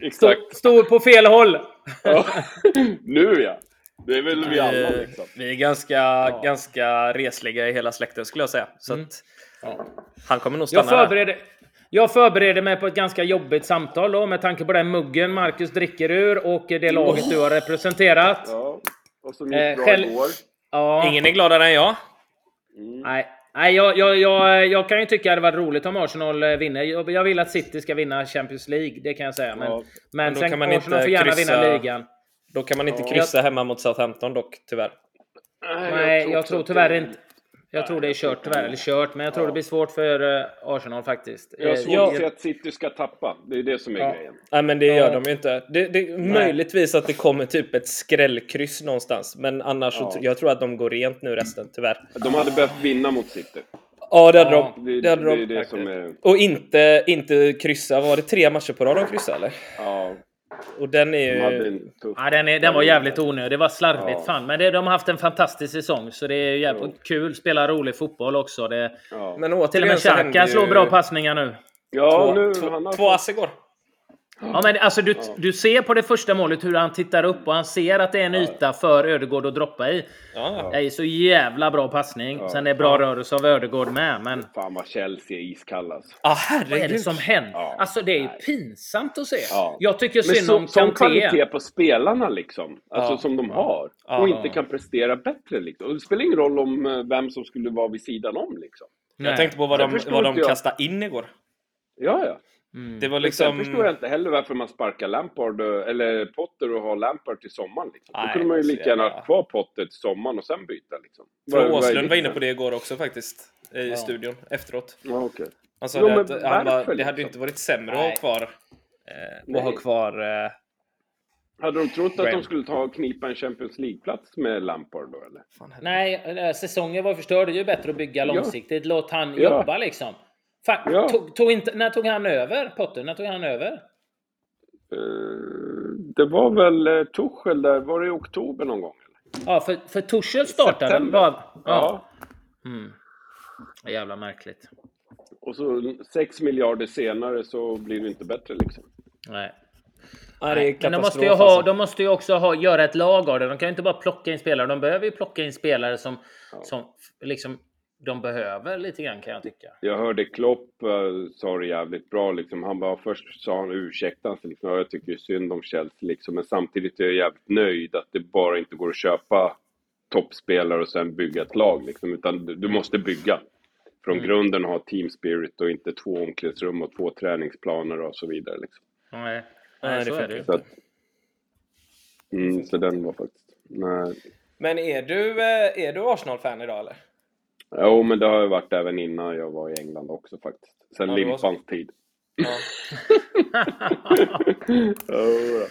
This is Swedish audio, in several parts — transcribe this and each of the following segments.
exakt. Stod på fel håll. Ja. nu ja. Det är väl vi alla liksom. Vi är ganska, ja. ganska resliga i hela släkten skulle jag säga. Så mm. ja. Han kommer nog stanna jag förbereder, jag förbereder mig på ett ganska jobbigt samtal då med tanke på den muggen Marcus dricker ur och det laget oh. du har representerat. Ja. Och som gick eh, bra själv... igår. Ja. Ingen är gladare än jag. Mm. Nej, Nej, jag, jag, jag, jag kan ju tycka att det varit roligt om Arsenal eh, vinner. Jag, vill att City ska vinna Champions League, det kan jag säga. Men, ja. men, men sen kan man Arsenal får gärna kryssa, vinna ligan. Då kan man inte kryssa hemma mot Southampton dock, tyvärr. Nej, jag tror, jag tror tyvärr inte... Jag tror det är kört tyvärr, eller kört, men jag tror ja. det blir svårt för uh, Arsenal faktiskt. Jag har eh, svårt att se att City ska tappa. Det är det som är ja. grejen. Nej, men det gör de ju inte. Det, det är möjligtvis att det kommer typ ett skrällkryss någonstans, men annars ja. så, jag tror att de går rent nu resten, tyvärr. De hade behövt vinna mot City. Ja, det hade ja, de. Det, det hade de. Det som är... Och inte, inte kryssa. Var det tre matcher på rad de kryssade, eller? Ja, och den är ju... Ja, den, är, den var jävligt onödig. Det var slarvigt ja. fan. Men det, de har haft en fantastisk säsong. Så det är jävligt ja. kul. Spela rolig fotboll också. Det, ja. Men till och med Xhaka slår bra passningar nu. Ja, två, nu, två, två ass igår. Ja, men alltså du, ja. du ser på det första målet hur han tittar upp och han ser att det är en yta för Ödegård att droppa i. Ja. Det är så jävla bra passning. Ja. Sen är det bra rörelse av Ödegård med. Men... Fan vad Chelsea är iskall alltså. Ja, herregud. Vad är det som händer? Ja. Alltså det är ju pinsamt att se. Ja. Jag tycker synd så, om Kanté. Som kvalitet på spelarna liksom. Alltså som de har. Och inte kan prestera bättre liksom. det spelar ingen roll om eh, vem som skulle vara vid sidan om liksom. Jag tänkte på vad de, vad de kastade in igår. Ja, ja. Mm. Det var liksom... Sen förstår jag inte heller varför man sparkar Lampard, eller Potter och har Lampard till sommaren. Liksom. Nej, Då kunde man ju lika gärna ha kvar Potter till sommaren och sen byta. Liksom. För Åslund var inne på det igår också faktiskt, i ja. studion, efteråt. Ja, okay. Han sa jo, det att han bara, det hade inte varit sämre Nej. att ha kvar... Eh, att ha kvar... Eh, hade de trott att de skulle ta och knipa en Champions League-plats med Lampard då eller? Nej, eh, säsongen var förstörd. Det är ju bättre att bygga långsiktigt. Ja. Låt han jobba ja. liksom. Fa ja. tog, tog inte, när tog han över, Potter? När tog han över? Uh, det var väl uh, Tuchel där, var det i oktober någon gång? Eller? Ja, för, för Tuchel startade var, ja. ja. Mm. Jävla märkligt. Och så 6 miljarder senare så blir det inte bättre liksom. Nej. Nej, men de måste ju, ha, alltså. de måste ju också ha, göra ett lag av det. De kan ju inte bara plocka in spelare. De behöver ju plocka in spelare som, ja. som liksom de behöver lite grann kan jag tycka. Jag hörde Klopp uh, sa det jävligt bra liksom. Han bara först sa han ursäkta sig liksom. Jag tycker synd om Chelsea liksom. Men samtidigt är jag jävligt nöjd att det bara inte går att köpa toppspelare och sen bygga ett lag liksom. Utan du måste bygga. Från mm. grunden ha team spirit och inte två omklädningsrum och två träningsplaner och så vidare liksom. Nej, Nej så, så är det ju. Så, att, mm, så den var faktiskt... Nej. Men är du, eh, är du Arsenal-fan idag eller? Jo, men det har jag varit även innan jag var i England också faktiskt. Sen ja, Limpans tid. Ja. oh,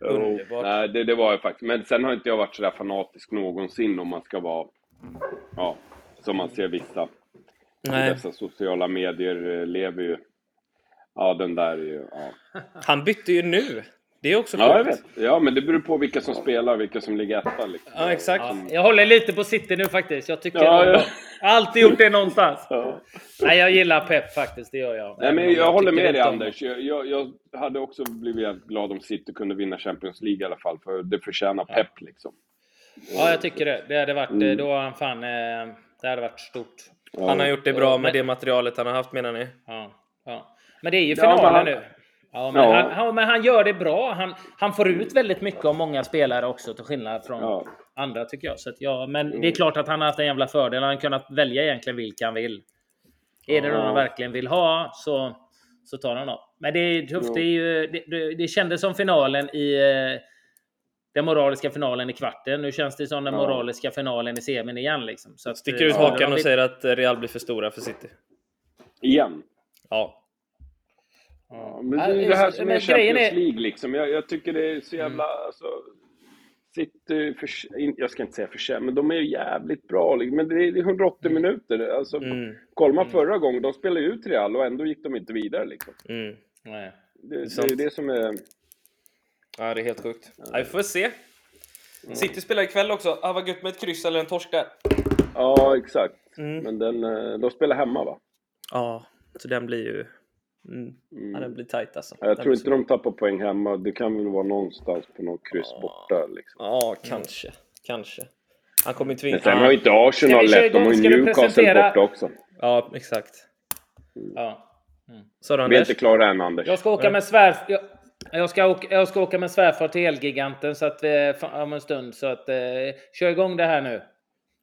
oh. Nej, det, det var jag faktiskt. Men sen har inte jag varit sådär fanatisk någonsin om man ska vara, ja, som man ser vissa. Nej. Dessa sociala medier lever ju, ja den där är ju, ja. Han bytte ju nu. Det är också Ja, jag vet. Ja, men det beror på vilka som spelar, vilka som ligger etta. Liksom. Ja, exakt. Ja, jag håller lite på City nu faktiskt. Jag tycker ja, ja. Jag har alltid gjort det någonstans. Ja. Nej, jag gillar Pep faktiskt, det gör jag. Nej, men jag, jag håller med dig Anders. Jag, jag, jag, hade också blivit glad om City kunde vinna Champions League i alla fall, för det förtjänar Pep liksom. Ja, jag tycker det. Det hade varit, mm. då han fan, eh, det hade varit stort. Han har gjort det bra med det materialet han har haft menar ni? Ja. ja. Men det är ju finalen han... nu. Ja, men, ja. Han, han, men han gör det bra. Han, han får ut väldigt mycket av många spelare också, till skillnad från ja. andra tycker jag. Så att, ja, men mm. det är klart att han har haft en jävla fördel. Han har kunnat välja egentligen vilka han vill. Är det någon han verkligen vill ha så, så tar han dem. Men det är tufft. Det, är ju, det, det, det kändes som finalen i eh, den moraliska finalen i kvarten. Nu känns det som den moraliska finalen i semin igen. Liksom. Så att, Sticker ut hakan och säger att Real blir för stora för City. Igen? Ja. Ja, men det är det här som är Champions. League liksom. Jag, jag, tycker det är så jävla... Mm. Alltså, City, för, jag ska inte säga för men de är jävligt bra. Liksom. Men det är 180 mm. minuter. Alltså, mm. Kollar man mm. förra gången, de spelade ut Real och ändå gick de inte vidare. Liksom. Mm. Nej. Det, det, är det som är... Ja, det är helt sjukt. Ja. vi får se. Mm. City spelar ikväll också. Ah, vad gött med ett kryss eller en torsk där. Ja, exakt. Mm. Men den, eh, de spelar hemma va? Ja, så den blir ju Mm. Mm. Ja, det blir tajt alltså. Jag tror inte de tappar poäng hemma. Det kan väl vara någonstans på något kryss ja. borta. Liksom. Ja, kanske. Mm. Kanske. Han kommer tvinga... Men sen har ju inte Arsenal lätt. De har ju Newcastle presentera... borta också. Ja, exakt. Mm. Ja. Mm. Så då, Vi är inte klara än, Anders. Jag ska åka med svärf... Jag... Jag ska, åka, jag ska åka med svärfar till Elgiganten så att vi, om en stund. Så att, eh, kör igång det här nu.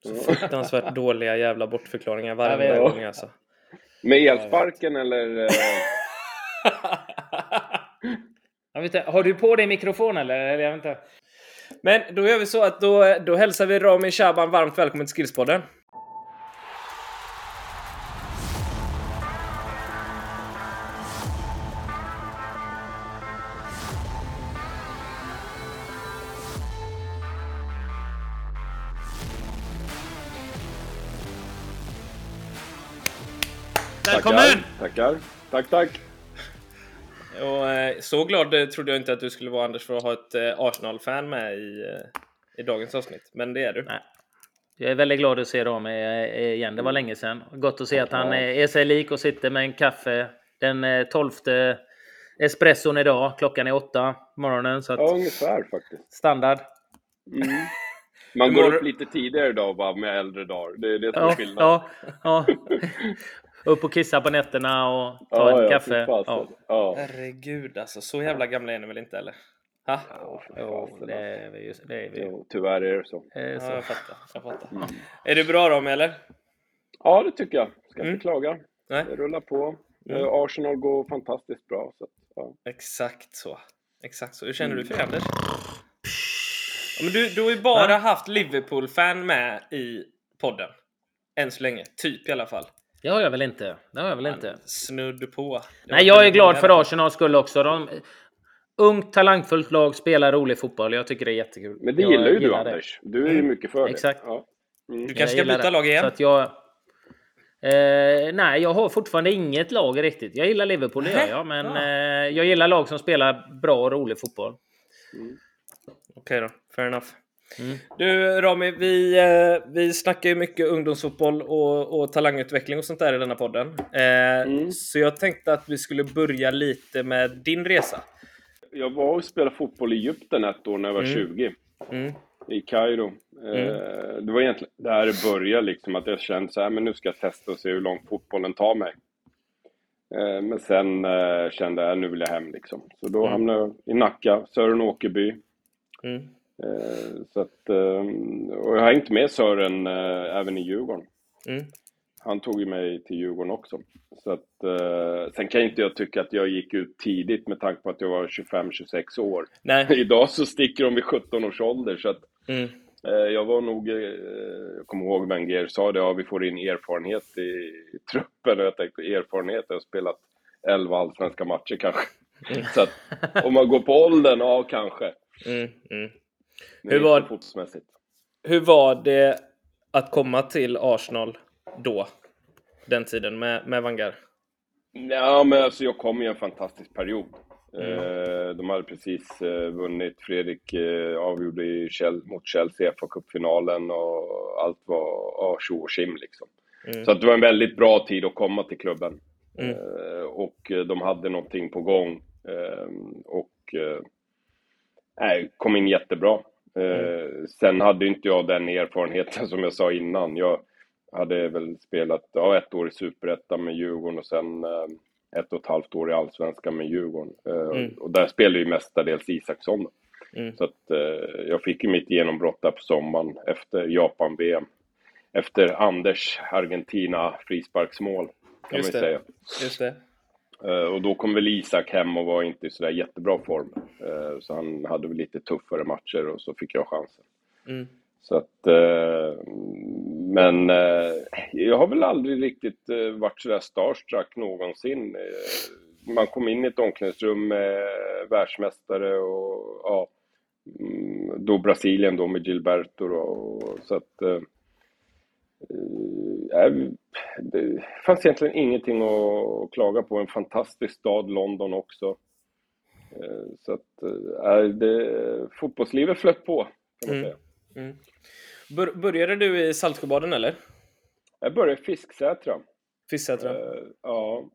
Så fruktansvärt dåliga jävla bortförklaringar varje gång alltså. Med elsparken eller? Eh? jag vet inte, har du på dig mikrofon eller? Jag vet inte. Men då gör vi så att då, då hälsar vi Rami Shaban varmt välkommen till Skillspodden. Välkommen! Tackar, tack, tack. Och, eh, så glad eh, trodde jag inte att du skulle vara Anders för att ha ett eh, Arsenal-fan med i, i dagens avsnitt. Men det är du. Nej. Jag är väldigt glad att se dem igen. Det var länge sedan. Gott att se att han är sig lik och sitter med en kaffe den 12 espresson idag. Klockan är åtta på morgonen. Så att ja, ungefär faktiskt. Standard. Mm. Man går upp lite tidigare idag bara med äldre dagar. Det är det som är skillnaden. Ja, ja. upp och kissa på nätterna och ta ja, en ja, kaffe. Ja. Ja. Herregud alltså, så jävla gamla är ni väl inte eller? Ha? Jo, det är vi. Det är vi. Jo, tyvärr är det så. Är så. Ja, jag fattar. Jag fattar. Mm. Är du bra Rami eller? Ja, det tycker jag. Ska mm. inte klaga. Nej. Det rullar på. Mm. Eh, Arsenal går fantastiskt bra. Så, ja. Exakt så. Exakt så. Hur känner du för mm. Anders? Ja, men du, du har ju bara ja. haft Liverpool-fan med i podden. Än så länge. Typ i alla fall. Det har jag väl inte. Det har jag väl inte. Snudd på. Nej, jag är glad för Arsenals skull också. De, ungt, talangfullt lag, spelar rolig fotboll. Jag tycker det är jättekul. Men det jag gillar ju du, Anders. Du är ju mm. mycket för Exakt. det. Ja. Mm. Du kanske ska byta det. lag igen? Så att jag, eh, nej, jag har fortfarande inget lag riktigt. Jag gillar Liverpool, det gör jag. Men ja. eh, jag gillar lag som spelar bra och rolig fotboll. Mm. Okej okay då, fair enough. Mm. Du Rami, vi, eh, vi snackar ju mycket ungdomsfotboll och, och talangutveckling och sånt där i denna podden. Eh, mm. Så jag tänkte att vi skulle börja lite med din resa. Jag var och spelade fotboll i Egypten ett år när jag var mm. 20. Mm. I Kairo. Eh, mm. det var egentligen där det började, liksom, att jag kände så här, men nu ska jag testa och se hur långt fotbollen tar mig. Eh, men sen eh, kände jag, nu vill jag hem liksom. Så då hamnade jag i Nacka, Sören Åkerby. Mm. Eh, så att, ehm, och jag har hängt med Sören eh, även i Djurgården. Mm. Han tog ju mig till Djurgården också. Så att, eh, sen kan inte jag tycka att jag gick ut tidigt med tanke på att jag var 25-26 år. Nej. Idag så sticker de vid 17 års ålder så att mm. Jag var nog, jag kommer ihåg Wenger sa det, ja vi får in erfarenhet i truppen och jag tänkte erfarenhet, jag har spelat 11 allsvenska matcher kanske. Mm. Så att om man går på åldern, ja kanske. Mm, mm. Hur var, hur var det att komma till Arsenal då? Den tiden med, med Vangar? Ja, men alltså jag kom i en fantastisk period. Mm. Eh, de hade precis eh, vunnit, Fredrik eh, avgjorde i mot Chelsea fa cupfinalen och allt var tjo och tjim liksom. Mm. Så att det var en väldigt bra tid att komma till klubben. Mm. Och de hade någonting på gång. Och nej, kom in jättebra. Mm. Sen hade inte jag den erfarenheten som jag sa innan. Jag hade väl spelat ja, ett år i Superettan med Djurgården och sen eh, ett och ett halvt år i Allsvenskan med Djurgården. Eh, mm. Och där spelade ju mestadels Isaksson. Mm. Så att jag fick ju mitt genombrott där på sommaren efter Japan-VM. Efter Anders Argentina frisparksmål, kan Just man säga. Just det. Uh, och då kom väl Isak hem och var inte i sådär jättebra form. Uh, så han hade väl lite tuffare matcher och så fick jag chansen. Mm. Så att, uh, men jag har väl aldrig riktigt varit sådär starstruck någonsin. man kom in i ett omklädningsrum med världsmästare och ja, mm, då Brasilien då med Gilberto och, så att det fanns egentligen ingenting att klaga på. En fantastisk stad, London också. Eh, så att, äh, det, fotbollslivet flöt på, kan man mm. säga. Mm. Bör, började du i Saltsjöbaden eller? Jag började i Fisksätra. Fisksätra? Uh, ja,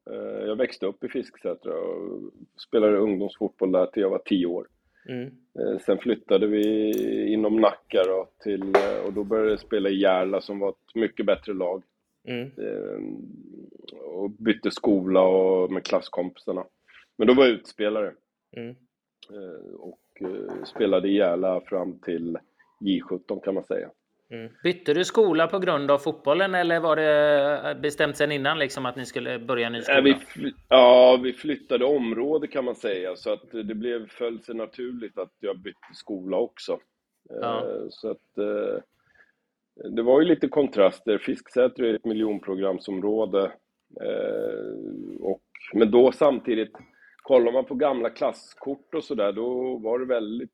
jag växte upp i Fisksätra och spelade ungdomsfotboll där till jag var tio år. Mm. Uh, sen flyttade vi inom Nacka då, till, och då började jag spela i Järla som var ett mycket bättre lag. Mm. och bytte skola och med klasskompisarna. Men då var jag utspelare. Mm. och spelade i Järla fram till J17 kan man säga. Mm. Bytte du skola på grund av fotbollen eller var det bestämt sen innan liksom att ni skulle börja ny skola? Vi ja, vi flyttade område kan man säga så att det blev, föll sig naturligt att jag bytte skola också. Ja. Eh, så att eh, det var ju lite kontraster. Fisksätra är ett miljonprogramsområde eh, och, men då samtidigt, kollar man på gamla klasskort och sådär, då var det väldigt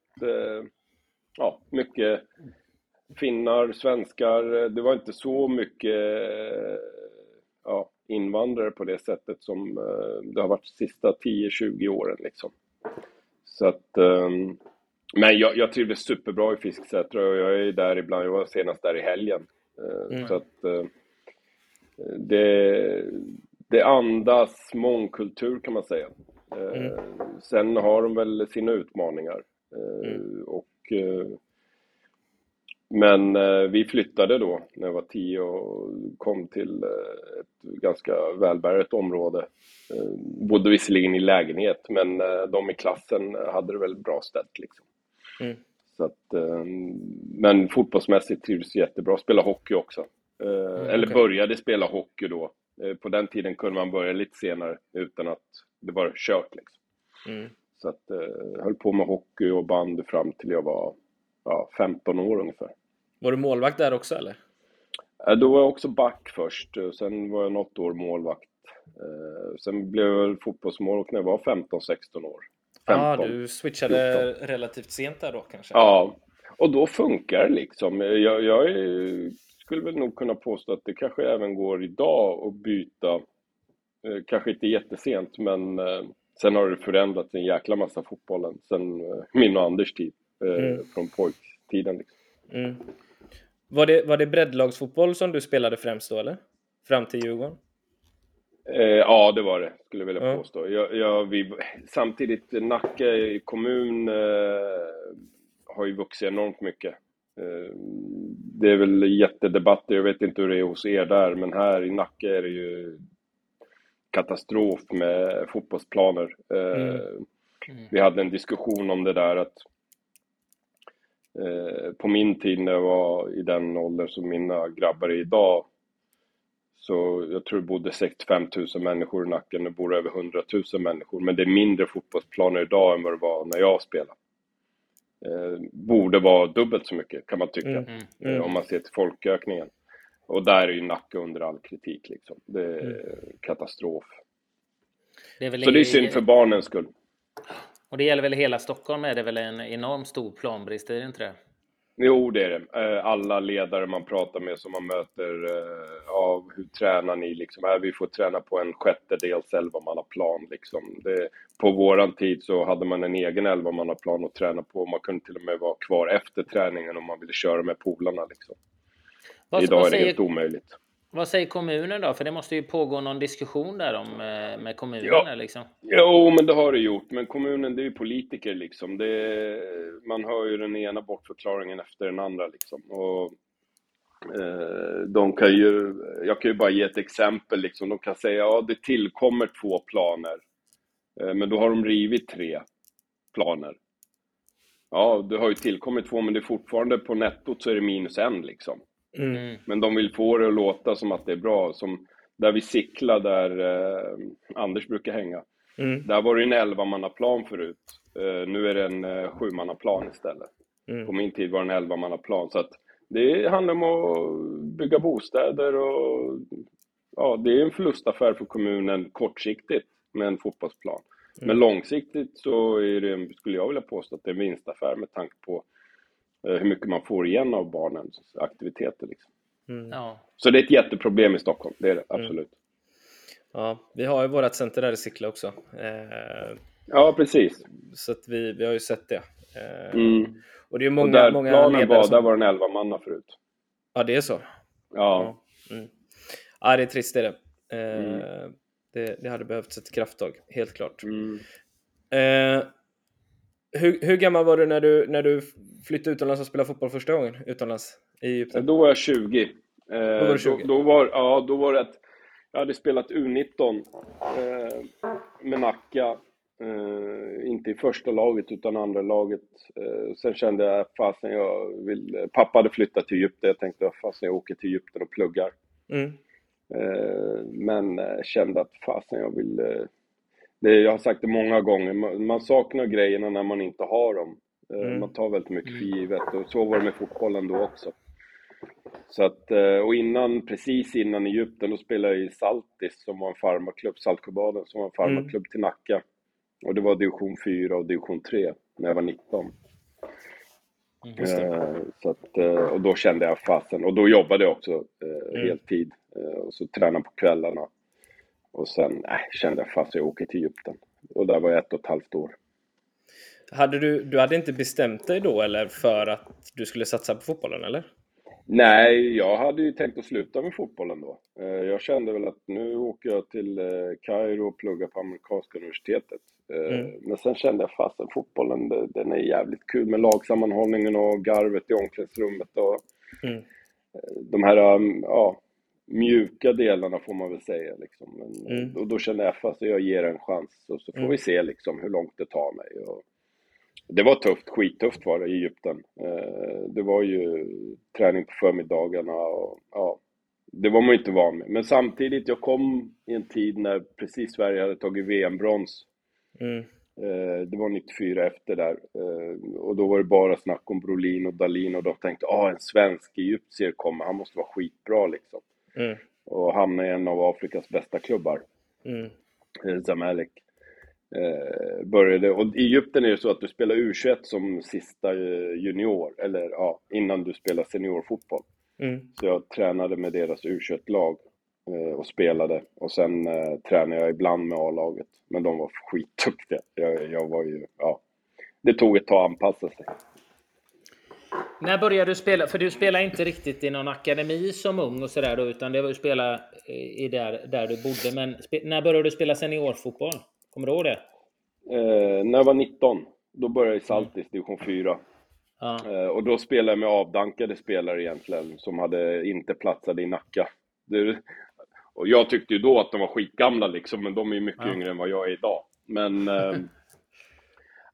ja, mycket finnar, svenskar. Det var inte så mycket ja, invandrare på det sättet som eh, det har varit de sista 10-20 åren. Liksom. Så att, ehm, men jag, jag trivdes superbra i Fisksätra och jag är där ibland. Jag var senast där i helgen. Eh, mm. Så att eh, det, det andas mångkultur kan man säga. Mm. Sen har de väl sina utmaningar. Mm. Och men eh, vi flyttade då när jag var tio och kom till eh, ett ganska välbärgat område. Eh, bodde visserligen i lägenhet, men de i klassen hade det väldigt bra ställt. Liksom. Mm. Så att, men fotbollsmässigt trivdes jättebra. Spelade hockey också. Mm, eller okay. började spela hockey då. på den tiden kunde man börja lite senare utan att det var kört. Liksom. Mm. Så att, höll på med hockey och bandy fram till jag var ja, 15 år ungefär. Var du målvakt där också eller? Då var jag också back först, sen var jag något år målvakt. Eh, sen blev jag fotbollsmålvakt när jag var 15-16 år. Ja, ah, du switchade 14. relativt sent där då kanske? Ja, och då funkar det liksom. Jag, jag är, skulle väl nog kunna påstå att det kanske även går idag att byta, eh, kanske inte jättesent, men eh, sen har det förändrats en jäkla massa fotbollen sen min och Anders tid, mm. från pojktiden. Liksom. Mm. Var det, var det breddlagsfotboll som du spelade främst då eller? Fram till Djurgården? Eh, ja, det var det, skulle jag vilja ja. påstå. Jag, jag, vi, samtidigt, Nacka kommun eh, har ju vuxit enormt mycket. Eh, det är väl jättedebatter, jag vet inte hur det är hos er där, men här i Nacka är det ju katastrof med fotbollsplaner. Eh, mm. Mm. Vi hade en diskussion om det där att Eh, på min tid när jag var i den ålder som mina grabbar är idag så jag tror det bodde 65 000 människor i Nacken, det bor över 100 000 människor. Men det är mindre fotbollsplaner idag än vad det var när jag spelade. Eh, borde vara dubbelt så mycket kan man tycka, mm, mm, eh, mm. om man ser till folkökningen. Och där är ju Nacka under all kritik liksom. Det är mm. katastrof. Det är så det är synd för barnens skull. Och det gäller väl hela Stockholm är det väl en enormt stor planbrist, är det inte det? Jo, det är det. Eh, alla ledare man pratar med som man möter, ja, eh, hur tränar ni liksom? Vi får träna på en sjättedels elvamannaplan liksom. Det, på våran tid så hade man en egen elvamannaplan att träna på. Man kunde till och med vara kvar efter träningen om man ville köra med polarna liksom. Vad, Idag vad är det helt omöjligt. Vad säger kommunen då? För det måste ju pågå någon diskussion där om, eh, med kommunen. Ja. Liksom. Jo, men det har det gjort. Men kommunen, det är ju politiker liksom. Det, man hör ju den ena bortförklaringen efter den andra liksom. Och, eh, de kan ju, jag kan ju bara ge ett exempel liksom. De kan säga, ja det tillkommer två planer. Eh, men då har de rivit tre planer. Ja, det har ju tillkommit två, men det är fortfarande på nettot så är det minus en liksom. Mm. mm. Men de vill få det att låta som att det är bra. Som där vi Sickla, där eh, Anders brukar hänga. Mm. Där var det en elvamannaplan förut. Eh, nu är det en eh, sjumannaplan istället. Mm. På min tid var det en elvamannaplan. Så att det handlar om att bygga bostäder och ja, det är en förlustaffär för kommunen kortsiktigt med en fotbollsplan. Mm. Men långsiktigt så är det, skulle jag vilja påstå att det är en vinstaffär med tanke på hur mycket man får igen av barnens aktiviteter. Liksom. Mm. Ja. Så det är ett jätteproblem i Stockholm, det är det mm. absolut. Mm. Ja, vi har ju vårt center där i Sickla också. Eh, ja, precis. Så att vi, vi har ju sett det. Eh, mm. Och det är många, och där många planen var, som... där var den 11 manna förut. Ja, det är så? Ja. Ja, mm. ja det är trist det är det. Mm. Det, det, hade behövts ett krafttag, helt klart. Hur, hur, gammal var du när, du när du flyttade utomlands och spelade fotboll första gången utomlands i Egypten? Då var jag 20. Eh, då var du 20? Då, då, var, ja, då var det att jag hade spelat U19 eh, med Nacka. Eh, inte i första laget utan andra laget. Eh, sen kände jag, fasen jag vill... Pappa hade flyttat till Egypten. Jag tänkte, fasen jag åker till Egypten och pluggar. Mm. Eh, men eh, kände att fasen jag vill... Eh, det, jag har sagt det många gånger, man, man saknar grejerna när man inte har dem. Mm. Man tar väldigt mycket för mm. givet och så var det med fotbollen då också. Så att, och innan, precis innan Egypten, då spelade jag i Saltis som var en farmarklubb, Saltsjöbaden, som var en farmarklubb mm. till Nacka. Och det var division 4 och division 3 när jag var 19. Mm, eh, så att, eh, och då kände jag fasen, och då jobbade jag också eh, mm. heltid. Eh, och så tränade på kvällarna. Och sen äh, kände jag fast jag åker till Egypten. Och där var jag ett och ett halvt år. Hade du, du hade inte bestämt dig då eller för att du skulle satsa på fotbollen eller? Nej, jag hade ju tänkt att sluta med fotbollen då. Eh, jag kände väl att nu åker jag till eh, Kairo och pluggar på amerikanska universitetet. Mm. Men sen kände jag fast att fotbollen, den är jävligt kul med lagsammanhållningen och garvet i omklädningsrummet och mm. de här, ja, mjuka delarna får man väl säga. Liksom. Men, mm. och då kände jag fast jag ger en chans och så får mm. vi se liksom, hur långt det tar mig. Och det var tufft, skittufft var det i Egypten. Eh, det var ju träning på förmiddagarna och ja, det var man ju inte van med. Men samtidigt, jag kom i en tid när precis Sverige hade tagit VM-brons. Mm. Eh, det var 94 efter där. Eh, och då var det bara snack om Brolin och Dalin och de tänkte, ah en svensk egyptier kommer, han måste vara skitbra liksom. Mm. Och hamna i en av Afrikas bästa klubbar. Mm. Eh, Zamalek. Eh, började, och i Egypten är det så att du spelar U21 som sista eh, junior, eller ja, innan du spelar seniorfotboll. Mm. Så jag tränade med deras U21-lag eh, och spelade. Och sen eh, tränade jag ibland med A-laget. Men de var skitduktiga. Jag, jag var ju, ja. Det tog ett tag att anpassa sig. När började du spela? För du spelade inte riktigt i någon akademi som ung och sådär utan det var att spela i där, där du bodde. Men när började du spela seniorfotboll? Kommer du ihåg det? Eh, när jag var 19. Då började jag i Saltis, division 4. Ah. Eh, och då spelade jag med avdankade spelare egentligen, som hade inte platsade i Nacka. Det, och jag tyckte ju då att de var skitgamla liksom, men de är ju mycket ah. yngre än vad jag är idag. Men eh,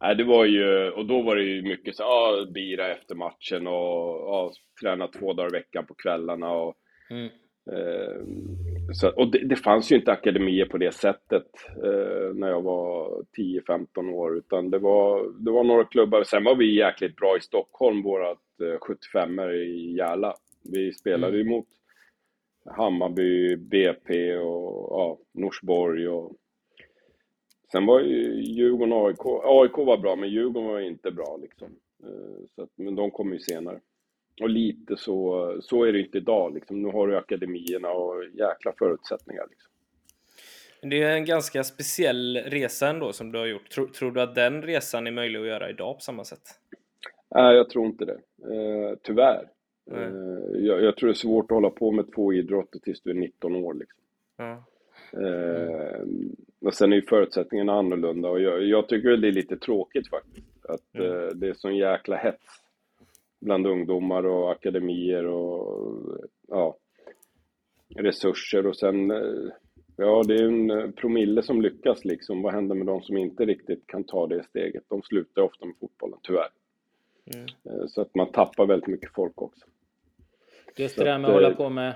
Nej, det var ju, och då var det ju mycket så ja, bira efter matchen och ja, träna två dagar i veckan på kvällarna och mm. eh, så, och det, det, fanns ju inte akademier på det sättet eh, när jag var 10-15 år, utan det var, det var några klubbar. Sen var vi jäkligt bra i Stockholm, vårat eh, 75 i Järla. Vi spelade mm. mot Hammarby, BP och ja, Norsborg och Sen var ju Djurgården och AIK, AIK var bra, men Djurgården var inte bra liksom. Eh, så att, men de kom ju senare. Och lite så, så är det inte idag liksom. Nu har du akademierna och jäkla förutsättningar liksom. Det är en ganska speciell resa ändå som du har gjort. Tror, tror du att den resan är möjlig att göra idag på samma sätt? Nej, jag tror inte det. Eh, tyvärr. Eh, jag, jag, tror det är svårt att hålla på med två idrotter tills du är 19 år liksom. Ja. Eh, och sen är ju förutsättningarna annorlunda och jag, jag tycker det är lite tråkigt faktiskt. Att mm. eh, det är sån jäkla hets bland ungdomar och akademier och ja, resurser och sen eh, Ja, det är en promille som lyckas liksom. Vad händer med de som inte riktigt kan ta det steget? De slutar ofta med fotbollen, tyvärr. Mm. Eh, så att man tappar väldigt mycket folk också. Just det där med att hålla på med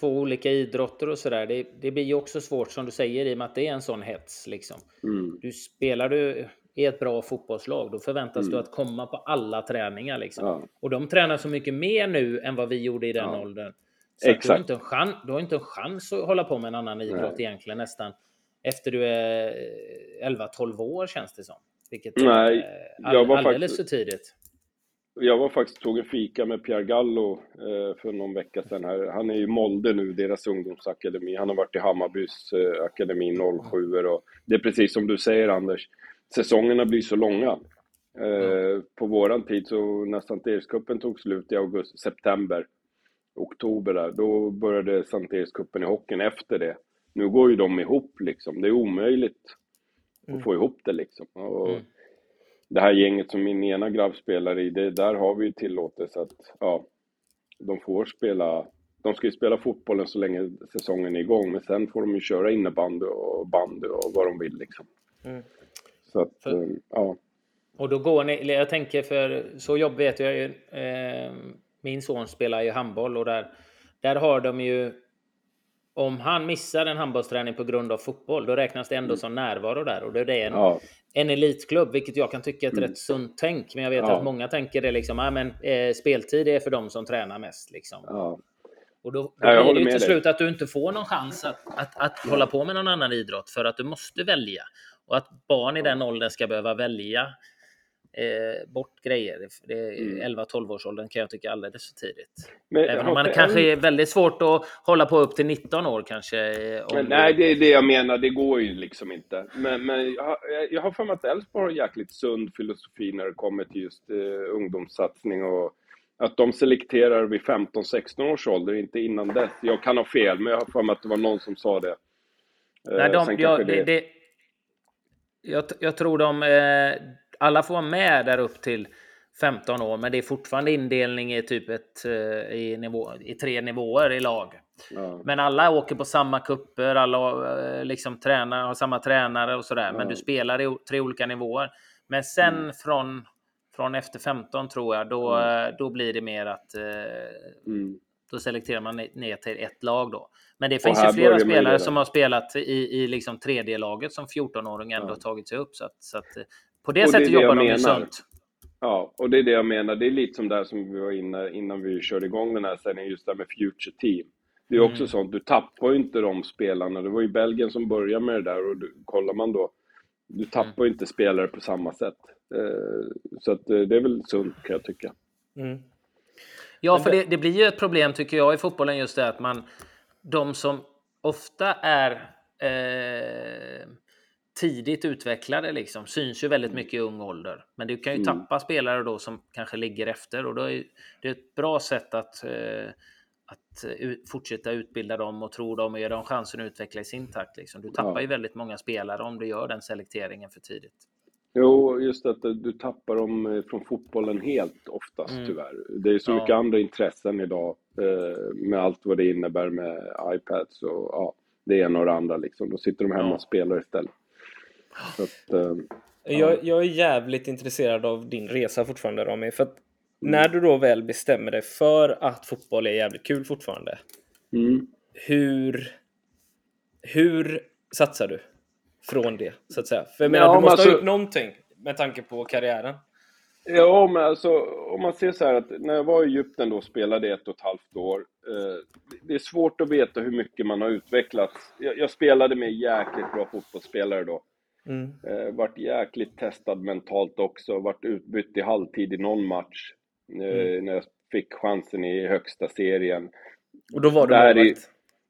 två olika idrotter och sådär. Det, det blir ju också svårt som du säger i och med att det är en sån hets. Liksom. Mm. Du spelar du i ett bra fotbollslag, då förväntas mm. du att komma på alla träningar. Liksom. Ja. Och de tränar så mycket mer nu än vad vi gjorde i den ja. åldern. Så Exakt. Du, har inte en chans, du har inte en chans att hålla på med en annan idrott Nej. egentligen nästan efter du är 11-12 år känns det som. Vilket Nej, är all, alldeles faktiskt... för tidigt. Jag var faktiskt tog en fika med Pierre Gallo eh, för någon vecka sedan här. Han är i Molde nu, deras ungdomsakademi. Han har varit i Hammarbys eh, akademi 07 och det är precis som du säger Anders, säsongerna blir så långa. Eh, på våran tid så när Sankt Erikscupen tog slut i augusti, september, oktober där, då började Sankt Erikscupen i hockeyn efter det. Nu går ju de ihop liksom. Det är omöjligt mm. att få ihop det liksom. Och mm. Det här gänget som min ena grabb spelar i, det, där har vi ju tillåtelse att, ja, de får spela de ska ju spela fotbollen så länge säsongen är igång, men sen får de ju köra innebandy och bandy och vad de vill liksom. Mm. Så att, för, eh, ja. Och då går ni, jag tänker för så jobb vet jag ju, eh, min son spelar ju handboll och där, där har de ju om han missar en handbollsträning på grund av fotboll, då räknas det ändå mm. som närvaro där. Och det är en, ja. en elitklubb, vilket jag kan tycka är ett mm. rätt sunt tänk. Men jag vet ja. att många tänker det liksom, ja, men, eh, speltid är för de som tränar mest. Liksom. Ja. Och då, då blir det ju till slut att du inte får någon chans att, att, att hålla på med någon annan idrott för att du måste välja. Och att barn i den åldern ska behöva välja eh, bort grejer. Mm. 11-12 års åldern kan jag tycka alldeles för tidigt. Men, Även om man kanske är väldigt svårt att hålla på upp till 19 år kanske. Eh, men, nej, det är det jag menar. Det går ju liksom inte. Men, men jag, jag har för mig att Elfsborg har jäkligt sund filosofi när det kommer till just eh, ungdomssatsning och att de selekterar vid 15-16 års ålder, inte innan dess. Jag kan ha fel, men jag har för mig att det var någon som sa det. Nej, de, eh, ja, det, det, jag, jag, tror de... Eh, alla får vara med där upp till 15 år, men det är fortfarande indelning i typ ett, eh, i, nivå, i tre nivåer i lag. Ja. Men alla åker på samma kupper, alla eh, liksom tränar, har samma tränare och sådär. Ja. Men du spelar i tre olika nivåer. Men sen mm. från från efter 15 tror jag, då, mm. då blir det mer att eh, mm. då selekterar man ner till ett lag då. Men det finns ju flera spelare som har spelat i, i liksom tredje laget som 14-åring ändå ja. tagit sig upp. Så att, så att eh, på det och sättet det jobbar de ju sunt. Ja, och det är det jag menar. Det är lite som där som vi var inne innan vi körde igång den här sändningen, just det här med Future Team. Det är också mm. sånt, du tappar ju inte de spelarna. Det var ju Belgien som började med det där och du, kollar man då, du tappar ju mm. inte spelare på samma sätt. Eh, så att eh, det är väl sunt kan jag tycka. Mm. Ja, för det, det, blir ju ett problem tycker jag i fotbollen just det att man, de som ofta är eh, tidigt utvecklade liksom, syns ju väldigt mm. mycket i ung ålder. Men du kan ju mm. tappa spelare då som kanske ligger efter och då är det ett bra sätt att, eh, att fortsätta utbilda dem och tro dem och ge dem chansen att utveckla i sin takt. Liksom. Du tappar ja. ju väldigt många spelare om du gör den selekteringen för tidigt. Jo, just att du tappar dem eh, från fotbollen helt oftast mm. tyvärr. Det är så ja. mycket andra intressen idag eh, med allt vad det innebär med iPads och ja, det ena och det andra liksom. Då sitter de hemma ja. och spelar istället. Att, eh, jag, jag, är jävligt intresserad av din resa fortfarande Rami. För att mm. när du då väl bestämmer dig för att fotboll är jävligt kul fortfarande. Mm. Hur, hur satsar du? från det, så att säga. För jag menar, ja, du måste alltså, ha gjort någonting med tanke på karriären. Ja, men alltså om man ser så här att när jag var i Egypten då spelade ett och ett halvt år. Eh, det är svårt att veta hur mycket man har utvecklats. Jag, jag spelade med jäkligt bra fotbollsspelare då. Mm. Eh, jäkligt testad mentalt också, vart utbytt i halvtid i någon match. Eh, mm. När jag fick chansen i högsta serien. Och då var du Där målvakt? I,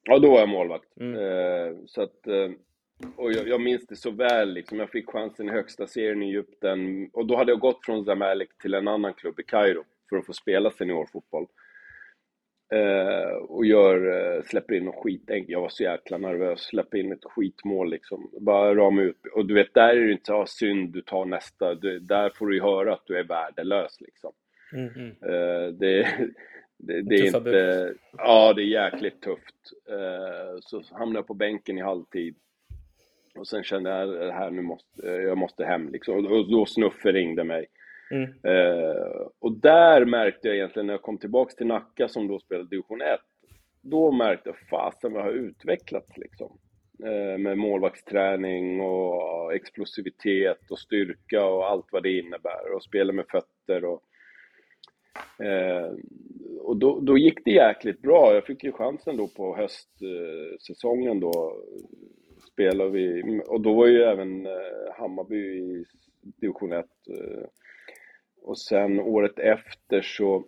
ja, då var jag målvakt. Mm. Eh, så att eh, och jag, jag, minns det så väl, liksom. jag fick chansen i högsta serien i Egypten och då hade jag gått från Zamalek till en annan klubb i Kairo för att få spela seniorfotboll. Eh, och gör, eh, släpper in något skit, jag var så jäkla nervös, släpper in ett skitmål liksom. Bara rama ut. Och du vet, där är det inte ah, synd, du tar nästa. Du, där får du ju höra att du är värdelös liksom. Mm -hmm. eh, det, det, det är inte... Ja, det är jäkligt tufft. Eh, så hamnade jag på bänken i halvtid. Och sen kände jag här nu måste, jag måste hem liksom. Och då Snuffe ringde mig. Mm. Eh, och där märkte jag egentligen när jag kom tillbaks till Nacka som då spelade division 1. Då märkte jag fasen vad jag har utvecklats liksom. Eh, med målvaktsträning och explosivitet och styrka och allt vad det innebär. Och spela med fötter och... Eh, och då, då gick det jäkligt bra. Jag fick ju chansen då på höstsäsongen då spelade vi, och då var ju även eh, Hammarby i division 1. Eh, och sen året efter så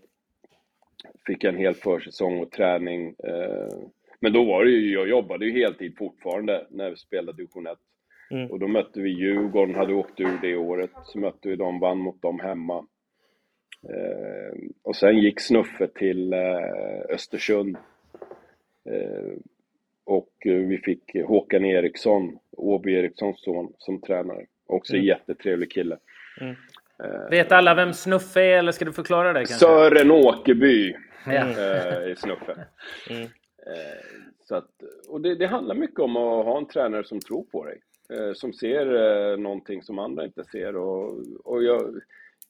fick jag en hel försäsong och träning. Eh, men då var det ju, jag jobbade ju heltid fortfarande när vi spelade division 1. Mm. Och då mötte vi Djurgården, hade åkt ur det året. Så mötte vi dem, vann mot dem hemma. och sen gick Snuffe till Östersund. och vi fick Håkan Eriksson, Åby Erikssons son, som tränare. Också mm. jättetrevlig kille. Mm. Vet alla vem Snuffe är, eller ska du förklara det? Kanske? Sören Åkerby ja. är Snuffe. Mm. Så att, och det, det, handlar mycket om att ha en tränare som tror på dig. Som ser någonting som andra inte ser. Och, och jag,